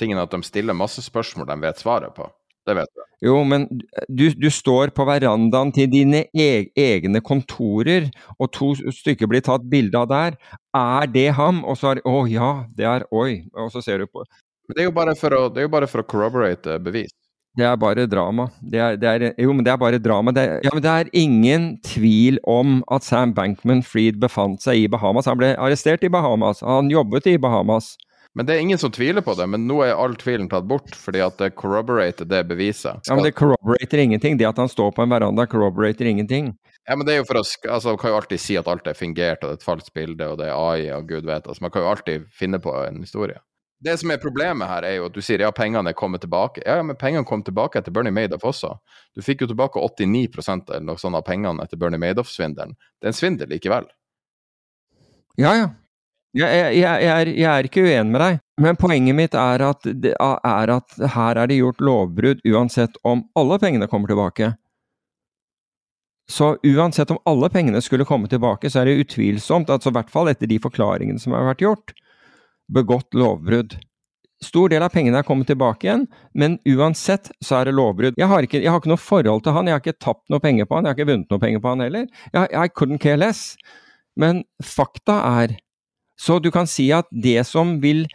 tingen at de stiller masse spørsmål de vet svaret på. Det vet du. Jo, men du, du står på verandaen til dine e egne kontorer, og to stykker blir tatt bilde av der. Er det ham? Og så er det Å ja, det er Oi. Og så ser du på Men det er å, det er jo bare for å corroborate bevis. Det er bare drama. Det er, det er, jo, men det er bare drama. Det er, ja, men det er ingen tvil om at Sam Bankman-Fried befant seg i Bahamas. Han ble arrestert i Bahamas. Han jobbet i Bahamas. Men det er ingen som tviler på det. Men nå er all tvilen tatt bort, fordi at det corroborater det beviset. Ja, men det corroborater ingenting. Det at han står på en veranda, corroborater ingenting. Ja, men det er jo for å altså, Man kan jo alltid si at alt er fingert, og det er et falskt bilde, og det er AI, og gud vet. Altså, man kan jo alltid finne på en historie. Det som er problemet her, er jo at du sier ja, pengene er kommet tilbake. Ja, men pengene kom tilbake etter Bernie Madoff også. Du fikk jo tilbake 89 eller noe sånt av pengene etter Bernie Madoff-svindelen. Det er en svindel likevel. Ja, ja. Jeg, jeg, jeg, er, jeg, er, ikke uenig med deg, men poenget mitt er at, er at her er det gjort lovbrudd uansett om alle pengene kommer tilbake. Så uansett om alle pengene skulle komme tilbake, så er det utvilsomt, altså i hvert fall etter de forklaringene som har vært gjort, begått lovbrudd. Stor del av pengene er kommet tilbake igjen, men uansett så er det lovbrudd. Jeg har ikke, jeg har ikke noe forhold til han, jeg har ikke tapt noe penger på han, jeg har ikke vunnet noe penger på han heller. Jeg, I couldn't care less. Men fakta er Så du kan si at det som vil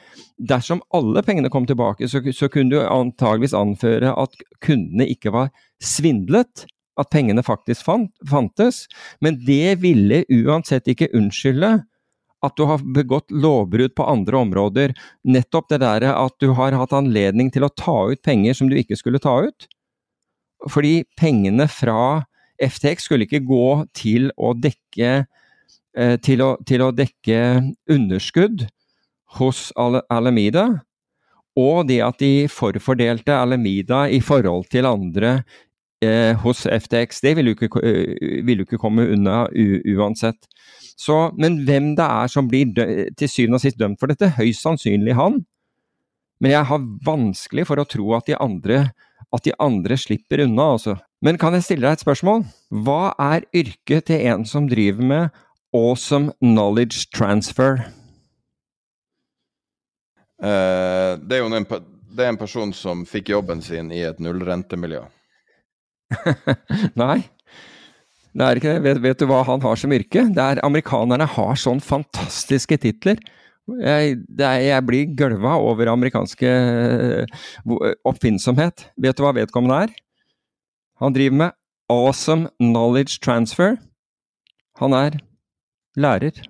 Dersom alle pengene kom tilbake, så, så kunne du antageligvis anføre at kundene ikke var svindlet, at pengene faktisk fant, fantes. Men det ville uansett ikke unnskylde at du har begått lovbrudd på andre områder. Nettopp det derre at du har hatt anledning til å ta ut penger som du ikke skulle ta ut. Fordi pengene fra FTX skulle ikke gå til å dekke til å, til å, dekke underskudd hos Alamida, og det at de forfordelte Alamida i forhold til andre eh, hos FTX, det vil jo ikke, vil vil ikke komme unna uansett. Så, men hvem det er som blir til syvende og sist dømt for dette? Høyst sannsynlig han. Men jeg har vanskelig for å tro at de andre, at de andre slipper unna, altså. Men kan jeg stille deg et spørsmål? Hva er yrket til en som driver med awesome knowledge transfer? Uh, det er jo en, det er en person som fikk jobben sin i et nullrentemiljø. Nei, det er ikke det. Vet, vet, du hva han har som yrke? Det er Amerikanerne har sånn fantastiske titler. Jeg, er, jeg blir gølva over amerikanske uh, oppfinnsomhet. Vet du hva vedkommende er? Han driver med awesome knowledge transfer. Han er Lærer.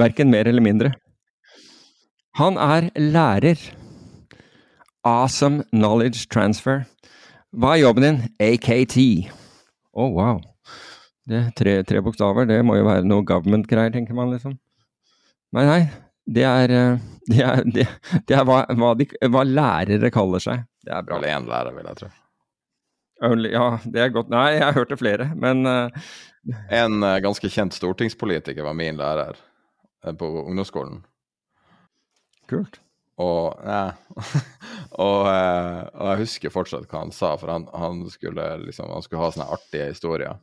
Verken mer eller mindre. Han er lærer. Awesome Knowledge Transfer. Hva er jobben din? AKT. Å, oh, wow. Det tre, tre bokstaver, det må jo være noe government-greier, tenker man liksom. Nei, nei, det er, eh, det er, det, det er hva, hva, de, hva, lærere kaller seg. Det er bra. Eller én lærer, vil jeg tro. Only, ja, det er godt. Nei, jeg har hørt det flere, men uh... En uh, ganske kjent stortingspolitiker var min lærer uh, på ungdomsskolen. Kult. Og, ja. og, og, jeg husker fortsatt hva han sa, for han, han skulle, liksom, han skulle ha sånne artige historier.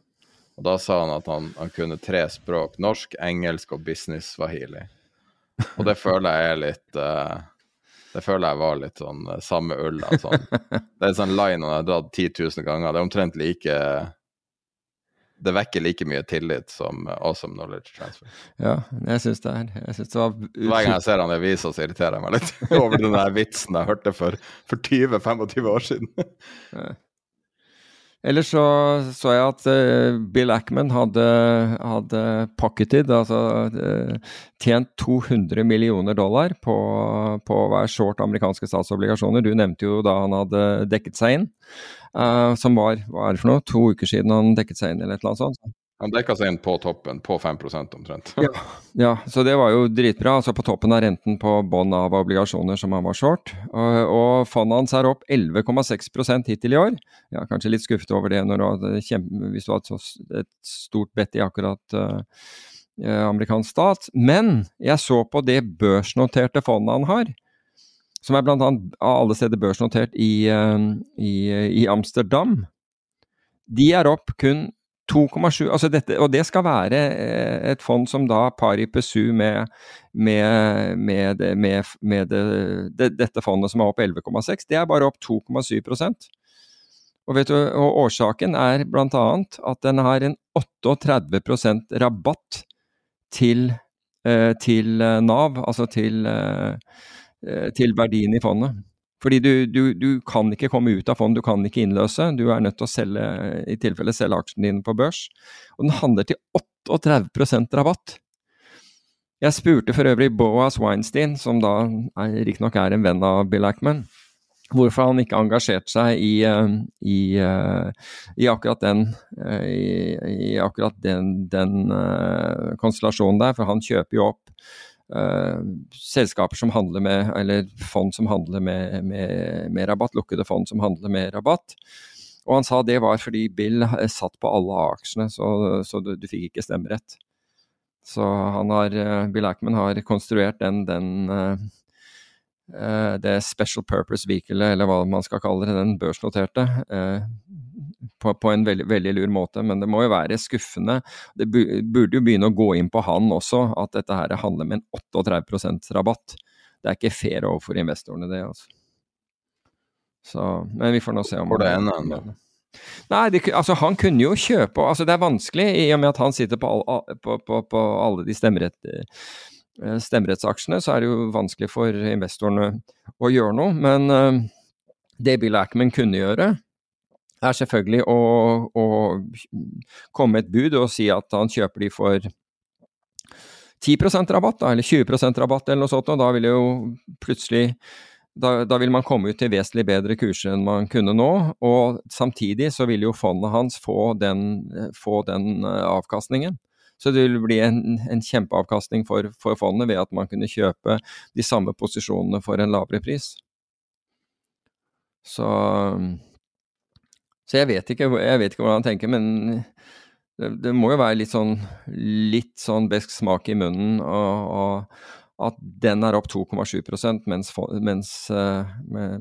Og da sa han at han, han kunne tre språk. Norsk, engelsk og business swahili. Og det føler jeg er litt det føler jeg var litt sånn eh, samme ull. Sånn. Det er en sånn line han har dratt 10 000 ganger. Det er omtrent like Det vekker like mye tillit som Awesome Knowledge Transfer. Ja, jeg syns det er jeg synes det var Hver gang jeg ser han i avisa, så irriterer jeg meg litt over den der vitsen jeg hørte for, for 20-25 år siden. Ellers så så jeg at uh, Bill Ackman hadde, hadde pocketed, altså uh, tjent 200 millioner dollar på, på å være short amerikanske statsobligasjoner. Du nevnte jo da han hadde dekket seg inn, uh, som var hva er det for noe, to uker siden han dekket seg inn, eller et eller annet sånt. Han dekka seg inn på toppen, på 5% omtrent. ja, ja, så det var jo dritbra. Altså på toppen av renten på bånn av obligasjoner som han var short. Og, og fondet hans er opp 11,6% hittil i år. Ja, kanskje litt skuffet over det du kjempe, hvis du hadde et stort bett i akkurat uh, amerikansk stat. Men jeg så på det børsnoterte fondet han har. Som er blant annet av alle steder børsnotert i, uh, i, i Amsterdam. De er opp kun 2,7 altså dette, Og det skal være eh, et fond som da pari pesu med, med, med, med det, dette fondet som er opp 11,6. Det er bare opp 2,7% og, og årsaken er bl.a. at den har en 38% rabatt til, eh, til Nav, altså til, eh, til verdien i fondet. Fordi du, du, du, kan ikke komme ut av fond, du kan ikke innløse. Du er nødt til å selge, i tilfelle selge aksjene dine på børs. Og den handler til 38% rabatt. Jeg spurte for øvrig Boas Weinstein, som da riktignok er en venn av Bill Ackman, hvorfor han ikke engasjerte seg i, eh, i, eh, i akkurat den, eh, i, i akkurat den, den konstellasjonen der, for han kjøper jo opp Uh, selskaper som handler med, eller fond som handler med, med, med, rabatt, lukkede fond som handler med rabatt. Og han sa det var fordi Bill satt på alle aksjene, så, så du, du, fikk ikke stemmerett. Så han har, uh, Bill Ackman har konstruert den, den uh, det special purpose vehicle, eller hva man skal kalle det, den børsnoterte, på, på, en veldig, veldig, lur måte. Men det må jo være skuffende. Det burde jo begynne å gå inn på han også, at dette her handler med en 38% rabatt. Det er ikke fair overfor investorene, det. altså. Så, men vi får nå se om Hvor det ender hen, annen. Nei, det, altså han kunne jo kjøpe altså Det er vanskelig i og med at han sitter på, all, på, på, på alle de stemmerett, eh, stemmerettsaksjene, så er det jo vanskelig for investorene å gjøre noe. Men uh, det Bill Ackman kunne gjøre, er selvfølgelig å, å komme med et bud og si at han kjøper de for 10 rabatt, da, eller 20% rabatt eller noe sånt, og da vil jo plutselig da, da, vil man komme ut til vesentlig bedre kurser enn man kunne nå, og samtidig så vil jo fondet hans få den, få den eh, avkastningen. Så det vil bli en, en kjempeavkastning for, for, fondet ved at man kunne kjøpe de samme posisjonene for en lavere pris. Så, så jeg, vet ikke, jeg vet ikke hvordan han tenker, men det, det, må jo være litt sånn, litt sånn besk smak i munnen. og, og at den er opp 2,7 mens, mens, eh,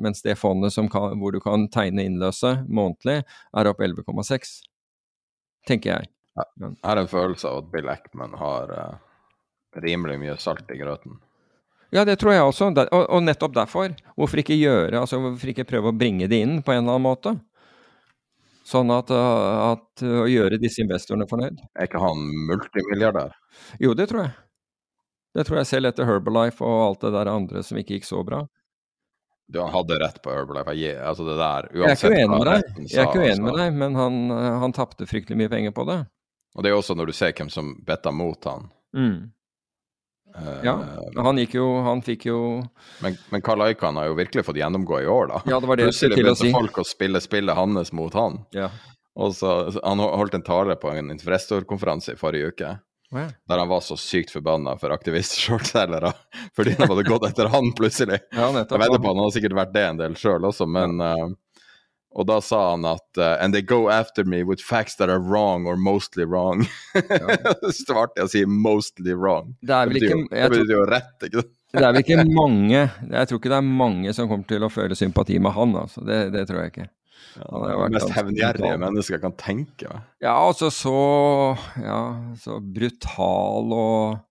mens, det fondet kan, hvor du kan tegne innløse månedlig, er opp 11,6, tenker jeg. Jeg har en følelse av at Bill Eckman har uh, rimelig mye salt i grøten. Ja, det tror jeg også, og, og nettopp derfor. Hvorfor ikke gjøre, altså hvorfor ikke prøve å bringe det inn på en eller annen måte? Sånn at, uh, at uh, å gjøre disse investorene fornøyd. Er ikke han multimilliardær? Jo, det tror jeg. Det tror jeg selv etter Herbalife og alt det der andre som ikke gikk så bra. Du hadde rett på Herbalife. Jeg, altså det der, jeg er ikke uenig med deg, jeg er ikke uenig med deg, men han, han tapte fryktelig mye penger på det. Og det er også når du ser hvem som betta mot han. Mm. Ja, han gikk jo Han fikk jo Men, men Karl Aikan har jo virkelig fått gjennomgå i år, da. Ja, det var det Plutselig begynte si. folk å spille spillet hans mot han. Ja. Og så, Han holdt en tale på en investorkonferanse i forrige uke. Oh, ja. Der han var så sykt forbanna for aktivist-shortselgere fordi de hadde gått etter han plutselig. Ja, jeg vedder på han hadde sikkert vært det en del sjøl også, men uh, Og da sa han at uh, And they go after me with facts that are wrong or mostly wrong. Ja. var artig å si 'mostly wrong'. Det er vel ikke Det betyr jo rett, ikke sant? det er vel ikke mange Jeg tror ikke det er mange som kommer til å føle sympati med han, altså. Det, det tror jeg ikke. Ja, det mest hevngjerrige mennesket jeg kan tenke meg. Ja, altså så Ja, så brutal og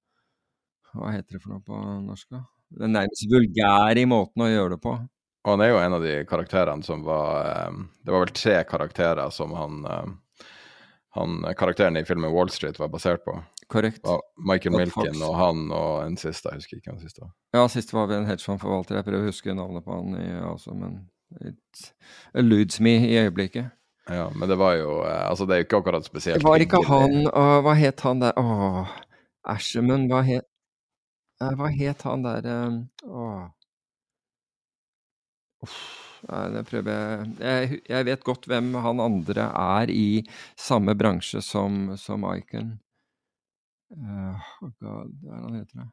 Hva heter det for noe på norsk, da? Er nærmest vulgære i måten å gjøre det på. Og han er jo en av de karakterene som var eh, Det var vel tre karakterer som han, eh, han Karakteren i filmen Wall Street var basert på. Korrekt. Michael Milken og han og en siste, jeg husker ikke hvem siste var. Ja, siste var vi en hedgefondforvalter. Jeg prøver å huske navnet på han i, altså, men It eludes me i øyeblikket. Ja, men det var jo eh, Altså, det er jo ikke akkurat spesielt. Det var ikke han uh, Hva het han der Åh, Asherman, hva het Hva het han der Åh. Uff. Det prøver jeg. jeg Jeg vet godt hvem han andre er i samme bransje som, som Icon. Uh, oh God, hva er han heter? det?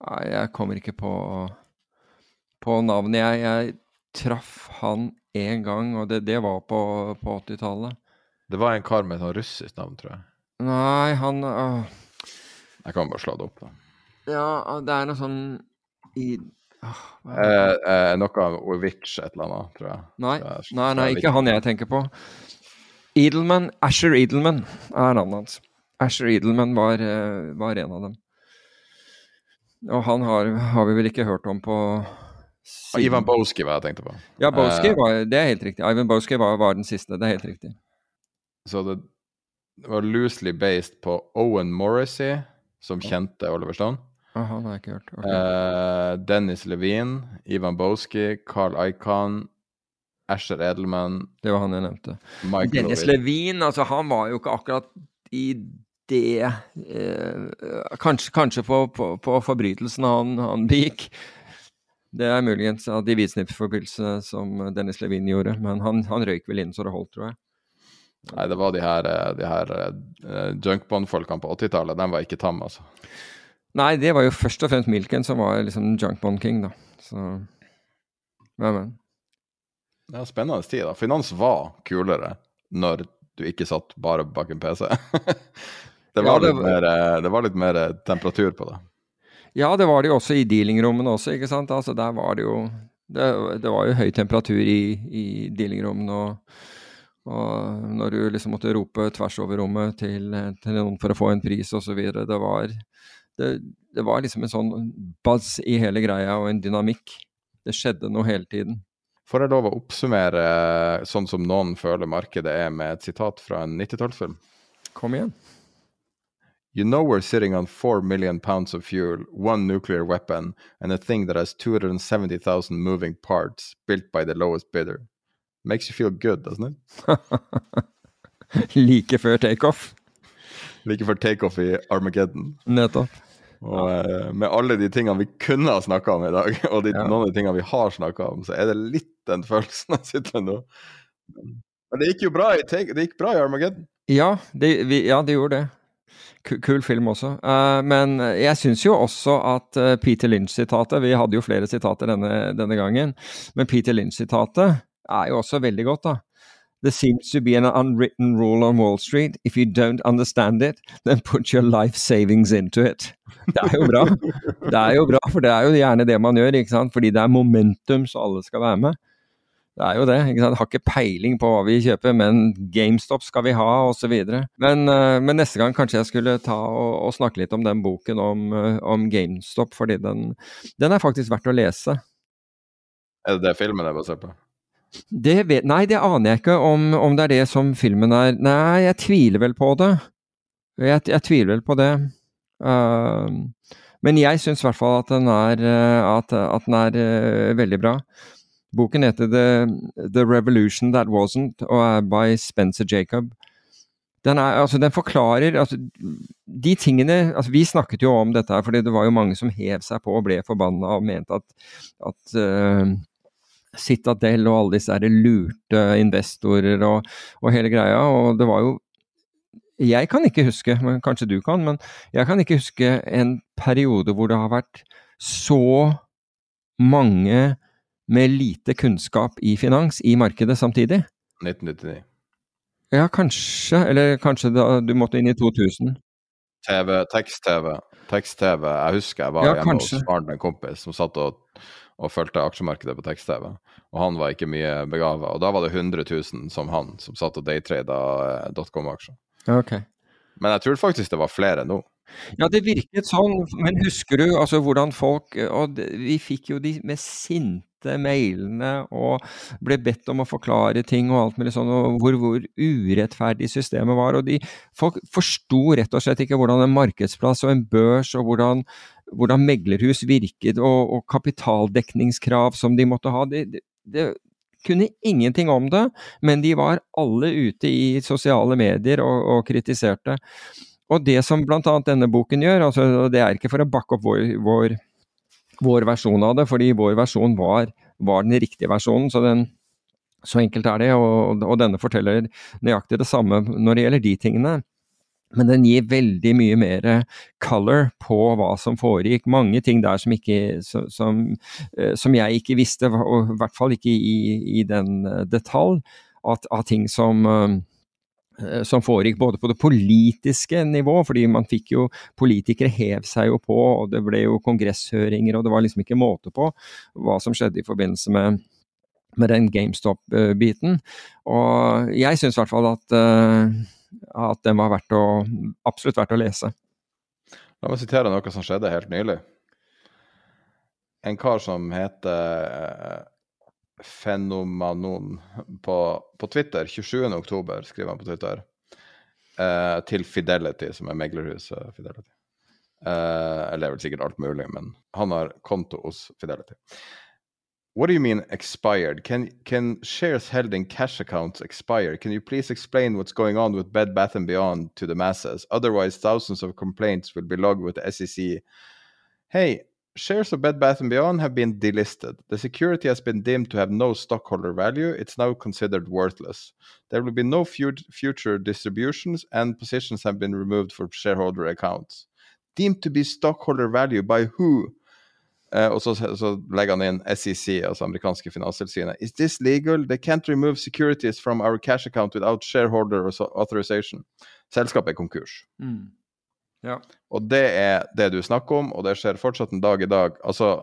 Nei, jeg kommer ikke på, på navnet. Jeg, jeg, traff han én gang, og det, det var på, på 80-tallet. Det var en kar med et russisk navn, tror jeg. Nei, han uh... Jeg kan bare slå det opp, da. Ja, det er noe sånn i oh, eh, eh, Noe av Ovich et eller annet, tror jeg. Nei, nei, nei ikke han jeg tenker på. Edelman, Asher Edelman er navnet hans. Asher Edelman var, eh, var en av dem. Og han har, har, vi vel ikke hørt om på siden. Ivan Boski var jeg tenkte på. Ja, Boski uh, var, det er helt riktig. Ivan Boski var, var, den siste, det er helt riktig. Så det, det var loosely based på Owen Morrissey, som kjente Oliver Stone. Ah, han har jeg ikke hørt. Okay. Uh, Dennis Levine, Ivan Boski, Carl Icahn, Asher Edelman Det var han jeg nevnte. Michael Dennis Levine, altså han var jo ikke akkurat i det eh, Kanskje, kanskje på, på, på, forbrytelsen han, han begikk. Det er muligens av de hvitsnippforbrytelsene som Dennis Levin gjorde, men han, han røyk vel inn så det holdt, tror jeg. Nei, det var de her, eh, de her uh, junkbond-folkene på 80-tallet. De var ikke tamme, altså. Nei, det var jo først og fremst Milken som var liksom junkbond-king, da. Så Men, men. Det er spennende tid, da. Finans var kulere når du ikke satt bare bak en PC. Det var, ja, det, mer, eh, det var litt mer eh, temperatur på det. Ja, det var det jo også i dealingrommene også, ikke sant. Altså, der var det jo Det, det var jo høy temperatur i, i dealingrommene, og, og, når du liksom måtte rope tvers over rommet til, til noen for å få en pris osv. Det var det, det var liksom en sånn buzz i hele greia, og en dynamikk. Det skjedde noe hele tiden. Får jeg lov å oppsummere eh, sånn som noen føler markedet er, med et sitat fra en 90-tallsfilm? Kom igjen. You know we're sitting on 4 million pounds of fuel, one nuclear weapon, and a thing that has 270,000 moving parts built by the lowest bidder. Makes you feel good, doesn't it? like før takeoff. Like før takeoff i Armageddon. Nettopp. Og ja. med alle de tingene vi kunne ha snakka om i dag, og de, Ja. noen av de tingene vi har snakka om, så er det litt den følelsen jeg sitter med nå. Men det gikk jo bra i, det gikk bra i Armageddon. Ja, det, vi, ja, det gjorde det. Kul film også. Uh, men jeg syns jo også at eh, Peter Lynch-sitatet Vi hadde jo flere sitater denne, denne gangen, men Peter Lynch-sitatet er jo også veldig godt, da. There seems to be an unwritten rule on Wall Street. If you don't understand it, then put your life savings into it. Det er jo bra. Det er jo bra, for det er jo gjerne det man gjør, ikke sant. Fordi det er momentum, så alle skal være med. Det er jo det. ikke sant? Har ikke peiling på hva vi kjøper, men GameStop skal vi ha, osv. Men, eh, men neste gang kanskje jeg skulle ta og, og snakke litt om den boken om, eh, om GameStop, fordi den, den er faktisk verdt å lese. Er det det filmen er basert på? Det vet, nei, det aner jeg ikke om, om det er det som filmen er. Nei, jeg tviler vel på det. Jeg, jeg tviler vel på det. Uh, men jeg syns i hvert fall at den er, eh, at, at den er uh, veldig bra. Boken heter The, The Revolution That Wasn't og er by Spencer Jacob. Den, er, altså, den forklarer altså, de tingene altså, Vi snakket jo om dette her, fordi det var jo mange som hev seg på og ble forbanna og mente at, at eh, Citadel og alle disse lurte investorer og, og hele greia. Og det var jo Jeg kan ikke huske, men kanskje du kan, men jeg kan ikke huske en periode hvor det har vært så mange med lite kunnskap i finans i markedet samtidig. 1999. Ja, kanskje. Eller kanskje da du måtte inn i 2000. TV, tekst-TV. Tekst-TV. Jeg husker jeg var Ja, hjemme kanskje. hos faren til en kompis som satt og, og fulgte aksjemarkedet på tekst-TV. Og han var ikke mye begava. Og da var det 100 000 som han, som satt og daytrada eh, dotcom-aksjer. Okay. Men jeg tror faktisk det var flere nå. Ja, det virket sånn, men husker du altså hvordan folk Og vi fikk jo de med sinte mailene og ble bedt om å forklare ting og alt mulig sånn, og hvor, hvor urettferdig systemet var. Og de folk forsto rett og slett ikke hvordan en markedsplass og en børs og hvordan, hvordan meglerhus virket, og, og kapitaldekningskrav som de måtte ha. Det, det, det kunne ingenting om det, men de var alle ute i sosiale medier og, og kritiserte. Og det som bl.a. denne boken gjør, altså, det er ikke for å bakke opp vår, vår, vår versjon av det, fordi vår versjon var, var den riktige versjonen. Så, den, så enkelt er det, og, og denne forteller nøyaktig det samme når det gjelder de tingene. Men den gir veldig mye mer color på hva som foregikk. Mange ting der som, ikke, som, som, eh, jeg ikke visste, og i hvert fall ikke i, i den eh, detalj, av ting som eh, som foregikk både på det politiske nivå, fordi man fikk jo Politikere hev seg jo på, og det ble jo kongresshøringer, og det var liksom ikke måte på hva som skjedde i forbindelse med, med den GameStop-biten. Og jeg syns i hvert fall at, eh, at den var verdt å, absolutt verdt å lese. La meg sitere noe som skjedde helt nylig. En kar som heter eh, Fenomanon på, på Twitter, 27.10, skriver han på Twitter, eh, til Fidelity, som er meglerhuset Fidelity. Eh, eller det er vel sikkert alt mulig, men han har konto hos Fidelity. What do you mean expired? Can can shares held in cash accounts expire? Can you please explain what's going on with Bed Bath and Beyond to the masses? Otherwise, thousands of complaints will be logged with the SEC. Hey, shares of Bed Bath and Beyond have been delisted. The security has been deemed to have no stockholder value. It's now considered worthless. There will be no fut- future distributions, and positions have been removed for shareholder accounts. Deemed to be stockholder value by who? Eh, og så, så legger han inn SEC, altså amerikanske finanstilsynet. Is this legal? They can't remove securities from our cash account without shareholder authorization. Selskapet er konkurs. Ja. Og det er det du snakker om, og det skjer fortsatt en dag i dag. Altså,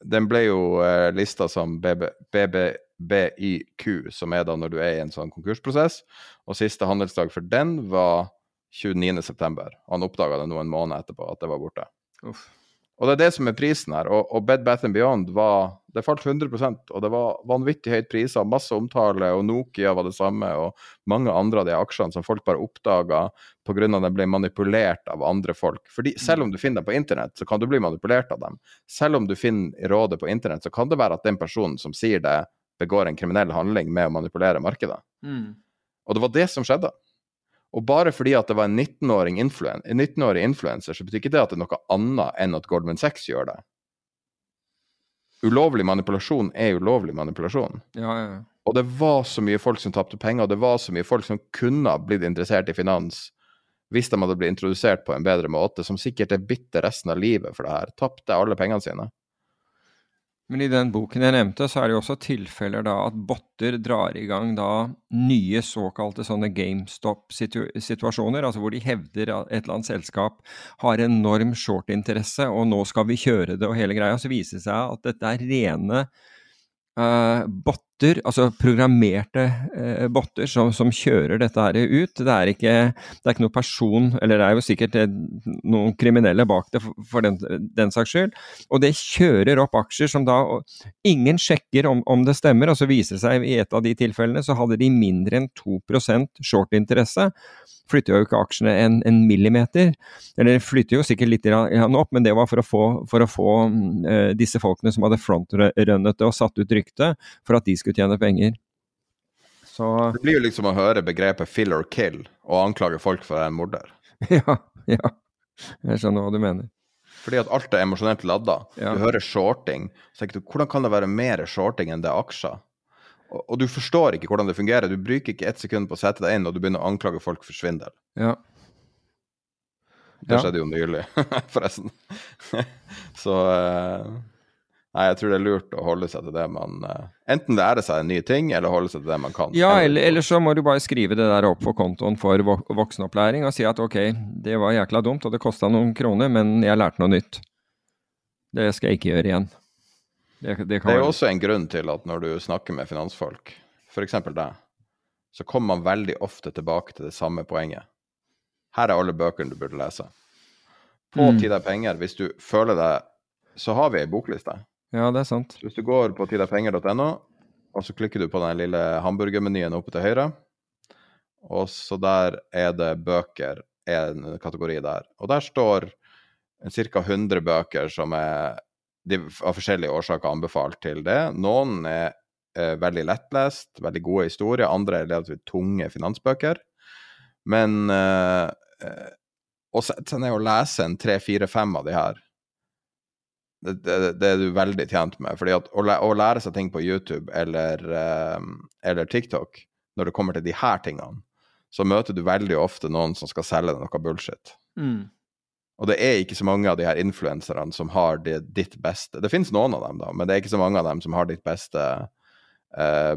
den ble jo uh, lista som BB, BBIQ, som er da når du er i en sånn konkursprosess. Og siste handelsdag for den var 29.9. Han oppdaga det nå en måned etterpå, at det var borte. Uff. Og det er det som er prisen her. Og, og Bed Bath Beyond var Det falt 100% og det var vanvittig høyt priser, masse omtale, og Nokia var det samme, og mange andre av de aksjene som folk bare oppdaga pga. at de ble manipulert av andre folk. Fordi selv om du finner dem på internett, så kan du bli manipulert av dem. Selv om du finner rådet på internett, så kan det være at den personen som sier det, begår en kriminell handling med å manipulere markedet. Mm. Og det var det som skjedde. Og bare fordi at det var en 19-årig influen 19 influenser, så betyr ikke det at det er noe annet enn at Goldman Sachs gjør det. Ulovlig manipulasjon er ulovlig manipulasjon. Ja, ja. Og det var så mye folk som tapte penger, og det var så mye folk som kunne ha blitt interessert i finans hvis de hadde blitt introdusert på en bedre måte, som sikkert er bitter resten av livet for det her. Tapte alle pengene sine. Men i den boken jeg nevnte, så er det jo også tilfeller da at botter drar i gang da nye såkalte sånne GameStop-situasjoner, altså hvor de hevder at et eller annet selskap har enorm short-interesse, og nå skal vi kjøre det og hele greia. Så viser det seg at dette er rene uh, botter, altså programmerte uh, botter, som, som, kjører dette her ut. Det er, ikke, det er ikke noen person, eller det er jo sikkert eh, noen kriminelle bak det for, for den, den, saks skyld. Og det kjører opp aksjer som da Ingen sjekker om, om, det stemmer, og så viser det seg i et av de tilfellene så hadde de mindre enn 2% short-interesse flytter jo ikke aksjene en, en, millimeter. Eller flytter jo sikkert litt opp, men det var for å få, for å få uh, disse folkene som hadde frontrunnet det og satt ut ryktet, for at de skulle tjene penger. Så Det blir jo liksom å høre begrepet 'fill or kill' og anklage folk for å være en morder. ja, ja. Jeg skjønner hva du mener. Fordi at alt er emosjonelt ladda. Ja. Du hører shorting. Så tenker du, Hvordan kan det være mer shorting enn det er aksjer? Og, og, du forstår ikke hvordan det fungerer. Du bruker ikke ett sekund på å sette deg inn, og du begynner å anklage folk for svindel. Ja. Det ja. skjedde jo nylig, forresten. Så uh, Nei, jeg tror det er lurt å holde seg til det man uh, Enten lære seg en ny ting, eller holde seg til det man kan. Ja, eller, eller, så må du bare skrive det der opp på kontoen for voksenopplæring og si at ok, det var jækla dumt, og det kosta noen kroner, men jeg lærte noe nytt. Det skal jeg ikke gjøre igjen. Det, det, det, er jo også en grunn til at når du snakker med finansfolk, f.eks. deg, så kommer man veldig ofte tilbake til det samme poenget. Her er alle bøkene du burde lese. På mm. Tid er penger, hvis du føler deg Så har vi ei bokliste. Ja, det er sant. Hvis du går på tiderpenger.no, og så klikker du på den lille hamburgermenyen oppe til høyre, og så der er det bøker, en kategori der. Og der står ca. 100 bøker som er de av forskjellige årsaker anbefalt til det. Noen er eh, veldig lettlest, veldig gode historier. Andre er relativt tunge finansbøker. Men eh, eh å sette seg ned og lese en tre, fire, fem av de her, det, det, det, er du veldig tjent med. fordi at å, å lære seg ting på YouTube eller, eh, eller, TikTok, når det kommer til de her tingene, så møter du veldig ofte noen som skal selge deg noe bullshit. Mm. Og det er ikke så mange av de her influenserne som har det, ditt beste. Det finnes noen av dem, da, men det er ikke så mange av dem som har ditt beste uh,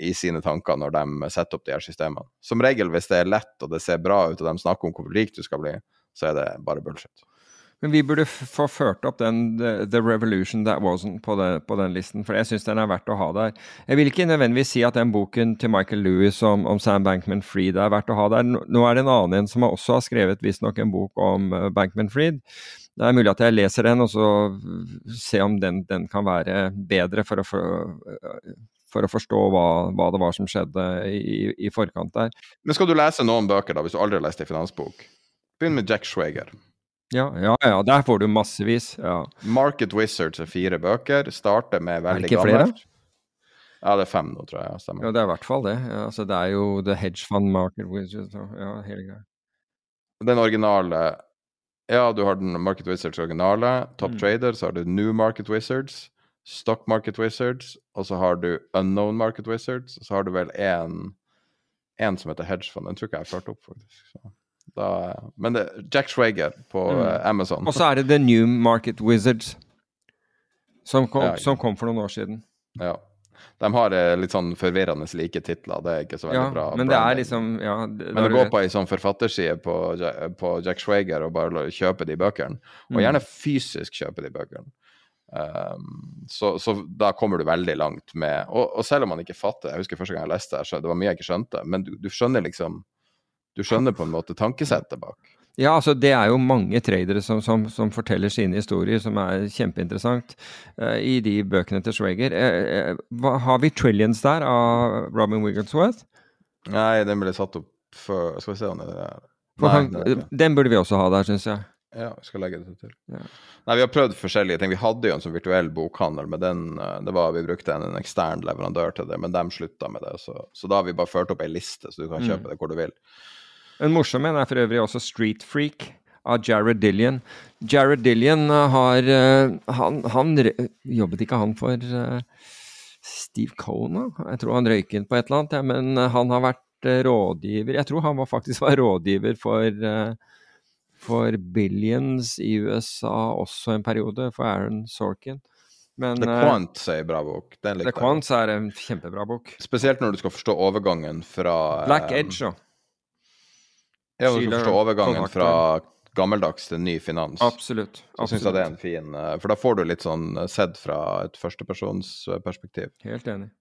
i sine tanker når de setter opp de her systemene. Som regel, hvis det er lett og det ser bra ut, og de snakker om hvor rik du skal bli, så er det bare bullshit. Men vi burde få ført opp den The, the Revolution That Wasn't på, det, på, den listen, for jeg syns den er verdt å ha der. Jeg vil ikke nødvendigvis si at den boken til Michael Lewis om, om Sam Bankman-Fried er verdt å ha der. Nå er det en annen en som også har skrevet visstnok en bok om uh, Bankman-Fried. Det er mulig at jeg leser den, og så se om den, den kan være bedre for å, for, for å forstå hva, hva, det var som skjedde i, i forkant der. Men skal du lese noen bøker, da, hvis du aldri har lest en finansbok? Begynn med Jack Schwager. Ja, ja, ja, der får du massevis. Ja. Market Wizards er fire bøker. Starter med veldig gammelt. Er det ikke flere? Ja, det er fem nå, tror jeg. Stemmer. Ja, det er i hvert fall det. Ja, altså, det er jo The Hedge Fund Market Wizards ja, hele greia. Den originale Ja, du har den Market Wizards originale. Top mm. Trader, så har du New Market Wizards. Stock Market Wizards, og så har du Unknown Market Wizards, og så har du vel en som heter Hedge Fund. Den tror ikke jeg har ført opp, faktisk. Så. Da, men det, Jack Schwager på mm. uh, Amazon. Og så er det The New Market Wizards, som kom, ja, som kom, for noen år siden. Ja. De har uh, litt sånn forvirrende like titler, det er ikke så veldig ja, bra. Men det er liksom ja, det, Men å gå på ei sånn forfatterside på, på, Jack Schwager og bare kjøpe de bøkene, og mm. gjerne fysisk kjøpe de bøkene, Um, så, så, da kommer du veldig langt med og, og, selv om man ikke fatter Jeg husker første gang jeg leste det, det var mye jeg ikke skjønte, men du, du skjønner liksom du skjønner på en måte tankesettet bak. Ja, altså det er jo mange tradere som, som, som forteller sine historier, som er kjempeinteressant uh, i de bøkene til Schweger. Uh, uh, har vi 'Trillions' der av Robin Wigglesworth? Nei, den ble satt opp før Skal vi se om det er Nei, det Den burde vi også ha der, syns jeg. Ja, vi skal legge det til. Ja. Nei, Vi har prøvd forskjellige ting. Vi hadde jo en sånn virtuell bokhandel, men den, det var, vi brukte en, en ekstern leverandør til det, men de slutta med det. Så, så, da har vi bare ført opp ei liste, så du kan kjøpe mm. det hvor du vil. En morsom en er for øvrig også Street Freak av Jared Dillian. Jared Dillian har uh, han, han, Jobbet ikke han for uh, Steve Cohn, Jeg tror han røyket på et eller annet, ja, men han har vært rådgiver Jeg tror han var faktisk var rådgiver for, for Billions i USA også en periode, for Aaron Sorkin. Men, The Quant er en bra bok. The Quant er en kjempebra bok. Spesielt når du skal forstå overgangen fra Black Edge, da. Ja, du skal forstå overgangen fra gammeldags til ny finans. Absolutt. Så syns jeg det er en fin eh, For da får du litt sånn eh, sett fra et førstepersonsperspektiv. Helt enig.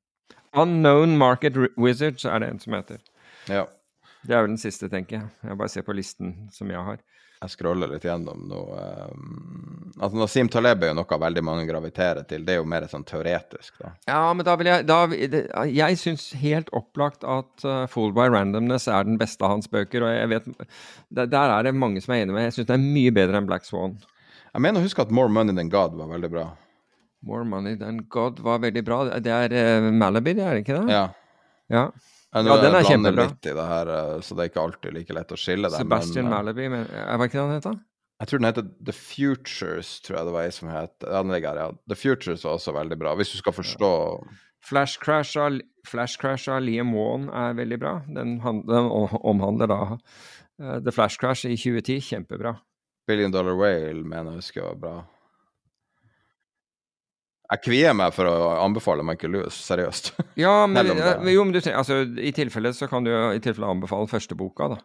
Unknown Market Wizards er det en som heter. Ja. Det er vel den siste, tenker jeg. Jeg bare ser på listen som jeg har jeg scroller litt gjennom nå um, altså Nasim Taleb er jo noe veldig mange graviterer til. Det er jo mer sånn teoretisk, da. Ja, men da vil jeg da, Jeg syns helt opplagt at uh, Fooled by Randomness er den beste av hans bøker. Og jeg vet Der, er det mange som er enig med. Jeg syns det er mye bedre enn Black Swan. Jeg mener å huske at More Money Than God var veldig bra. More Money Than God var veldig bra. Det er uh, Malaby, det er det ikke det? Ja. ja. Ja, ja, den er kjempebra. Litt i det her, eh, så det er ikke alltid like lett å skille dem. Sebastian men, eh, Malaby, men det ikke den heter? Jeg tror den heter The Futures, tror jeg det var ei som het. Ja, her, ja. The Futures var også veldig bra, hvis du skal forstå Flash Crash av, Flash Crash av Liam Wan er veldig bra. Den, den omhandler da uh, The Flash Crash i 2010. Kjempebra. Billion Dollar Whale mener jeg husker var bra. Jeg kvier meg for å anbefale Michael Lewis, seriøst. Ja, men, jo, men du, altså, i tilfelle så kan du i tilfelle anbefale første boka, da.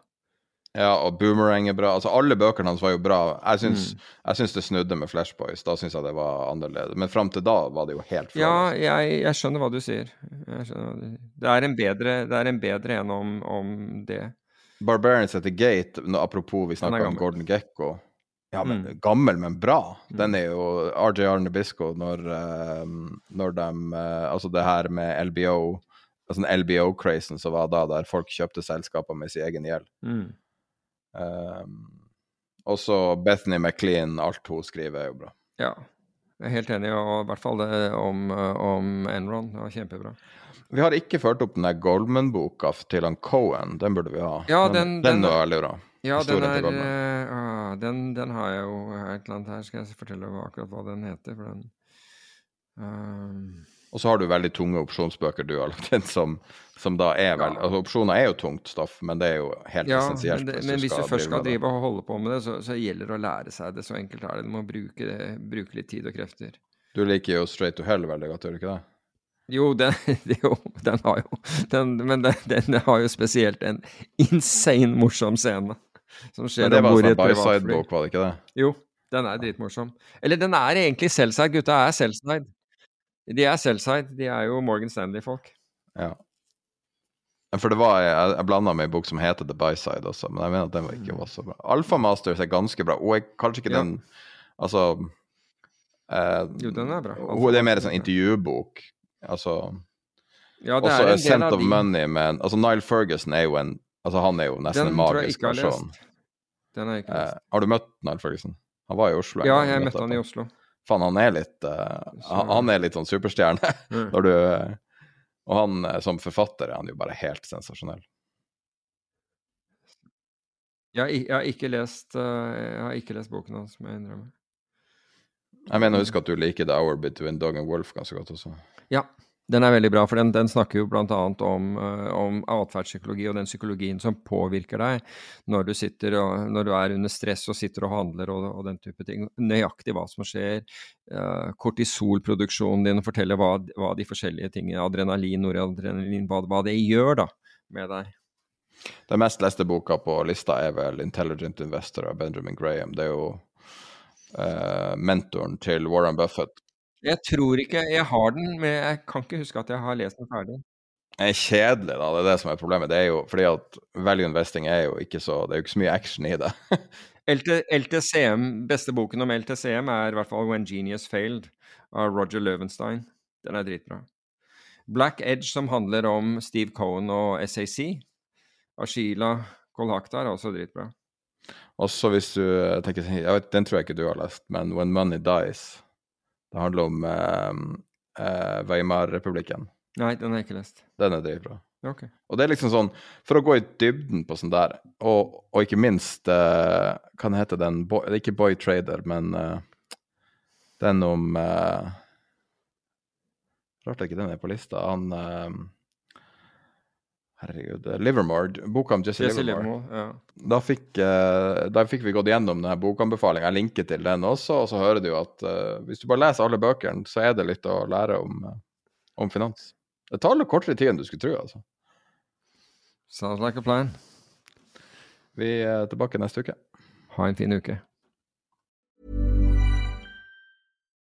Ja, og Boomerang er bra. Altså, alle bøkene hans var jo bra. Jeg syns, mm. det snudde med Flashboys. Da syns jeg det var annerledes. Men fram til da var det jo helt flott. Ja, jeg, jeg, skjønner hva du sier. Hva du sier. Det, er en bedre, det er en bedre en om, om det. Barbarians at the Gate, apropos vi snakka om Gordon Gekko. Ja, men mm. gammel, men bra. Mm. Den er jo RJR Nabisco når, uh, når de uh, Altså det her med LBO altså LBO-crazen som var da, der folk kjøpte selskaper med sin egen gjeld. Mm. Um, og så Bethany McLean, alt hun skriver, er jo bra. Ja, jeg er helt enig, og i hvert fall det om, om Enron. Det var kjempebra. Vi har ikke ført opp den der Goldman-boka til han Cohen. Den burde vi ha. Ja, den, den, den var veldig bra. Ja, den, er, uh, den, den, har jeg jo et eller annet her. Skal jeg fortelle akkurat hva den heter? for den... Uh... Og så har du veldig tunge opsjonsbøker du inn, som, som da er vel ja. altså Opsjoner er jo tungt stoff, men det er jo helt ja, essensielt. Men, det, men hvis du først skal drive og holde på med det, så, så, gjelder det å lære seg det. Så enkelt er det. Du må bruke, bruke litt tid og krefter. Du liker jo Straight to Hell veldig godt, gjør du ikke det? Jo, den, jo, den har jo den, Men den, den, har jo spesielt en insane morsom scene. Som skjer om det var sånn Byside-bok, var det ikke det? Jo, den er dritmorsom. Eller den er egentlig selvside. Gutta er selvside. De er selvside. De er jo Morgan Stanley-folk. Ja. For det var, Jeg, jeg blanda med en bok som heter The Byside også, men jeg mener at den var ikke var så bra. Alfa Masters er ganske bra, og jeg, kanskje ikke ja. den Altså eh, Jo, den er bra. Alpha det er mer en sånn intervjubok. Altså ja, det Også en Ascent of de... Money, men altså Nile Ferguson er jo en Altså, han er jo nesten en magisk person. Den har jeg ikke lest. Eh, har du møtt Nile Ferguson? Han var i Oslo. Ja, jeg møtte han i Oslo. Faen, han er litt uh, han, er litt sånn superstjerne. Mm. Når du Og han eh, som forfatter er han jo bare helt sensasjonell. Jeg, jeg, har ikke lest uh, Jeg har ikke lest boken hans, må jeg innrømme. Jeg mener husk at du liker The Hour Between Dog and Wolf ganske godt også. Ja, den er veldig bra, for den, den snakker jo bl.a. om, uh, om atferdspsykologi og den psykologien som påvirker deg når du, sitter og, når du er under stress og sitter og handler og, og den type ting. Nøyaktig hva som skjer. Uh, kortisolproduksjonen din forteller hva, hva, de forskjellige tingene, adrenalin, noradrenalin, hva, hva det gjør da med deg. Den mest leste boka på lista er vel 'Intelligent Investor' av Benjamin Graham. Det er jo uh, mentoren til Warren Buffett. Jeg tror ikke jeg har den, men jeg kan ikke huske at jeg har lest den ferdig. Det er kjedelig, da. Det er det som er problemet. Det er jo fordi at value investing er jo ikke så Det er jo ikke så mye action i det. LT, LTCM, beste boken om LTCM er i hvert fall When Genius Failed av Roger Løvenstein. Den er dritbra. Black Edge, som handler om Steve Cohen og SAC, av Sheila Kolhaktar, er også dritbra. Også hvis du tenker jeg vet, Den tror jeg ikke du har lest, men When Money Dies. Det handler om eh, eh, Weimar-republikken. Nei, den har jeg ikke lest. Den er dritbra. Okay. Og det er liksom sånn, for å gå i dybden på sånn der, og, og ikke minst eh, Hva heter den? Boy, det ikke Boy Trader, men eh, den om eh, Rart ikke den er på lista. Han eh, Herregud. eh, Livermore. Boka om Jesse, Jesse Livermore. Livermore. Ja. Da fikk, eh, da fikk vi gått gjennom denne bokanbefalinga. Jeg linker til den også, og så hører du jo at eh, hvis du bare leser alle bøkene, så er det litt å lære om, om finans. Det tar litt kortere tid enn du skulle tro, altså. Sounds like a plan. Vi er tilbake neste uke. Ha en fin uke.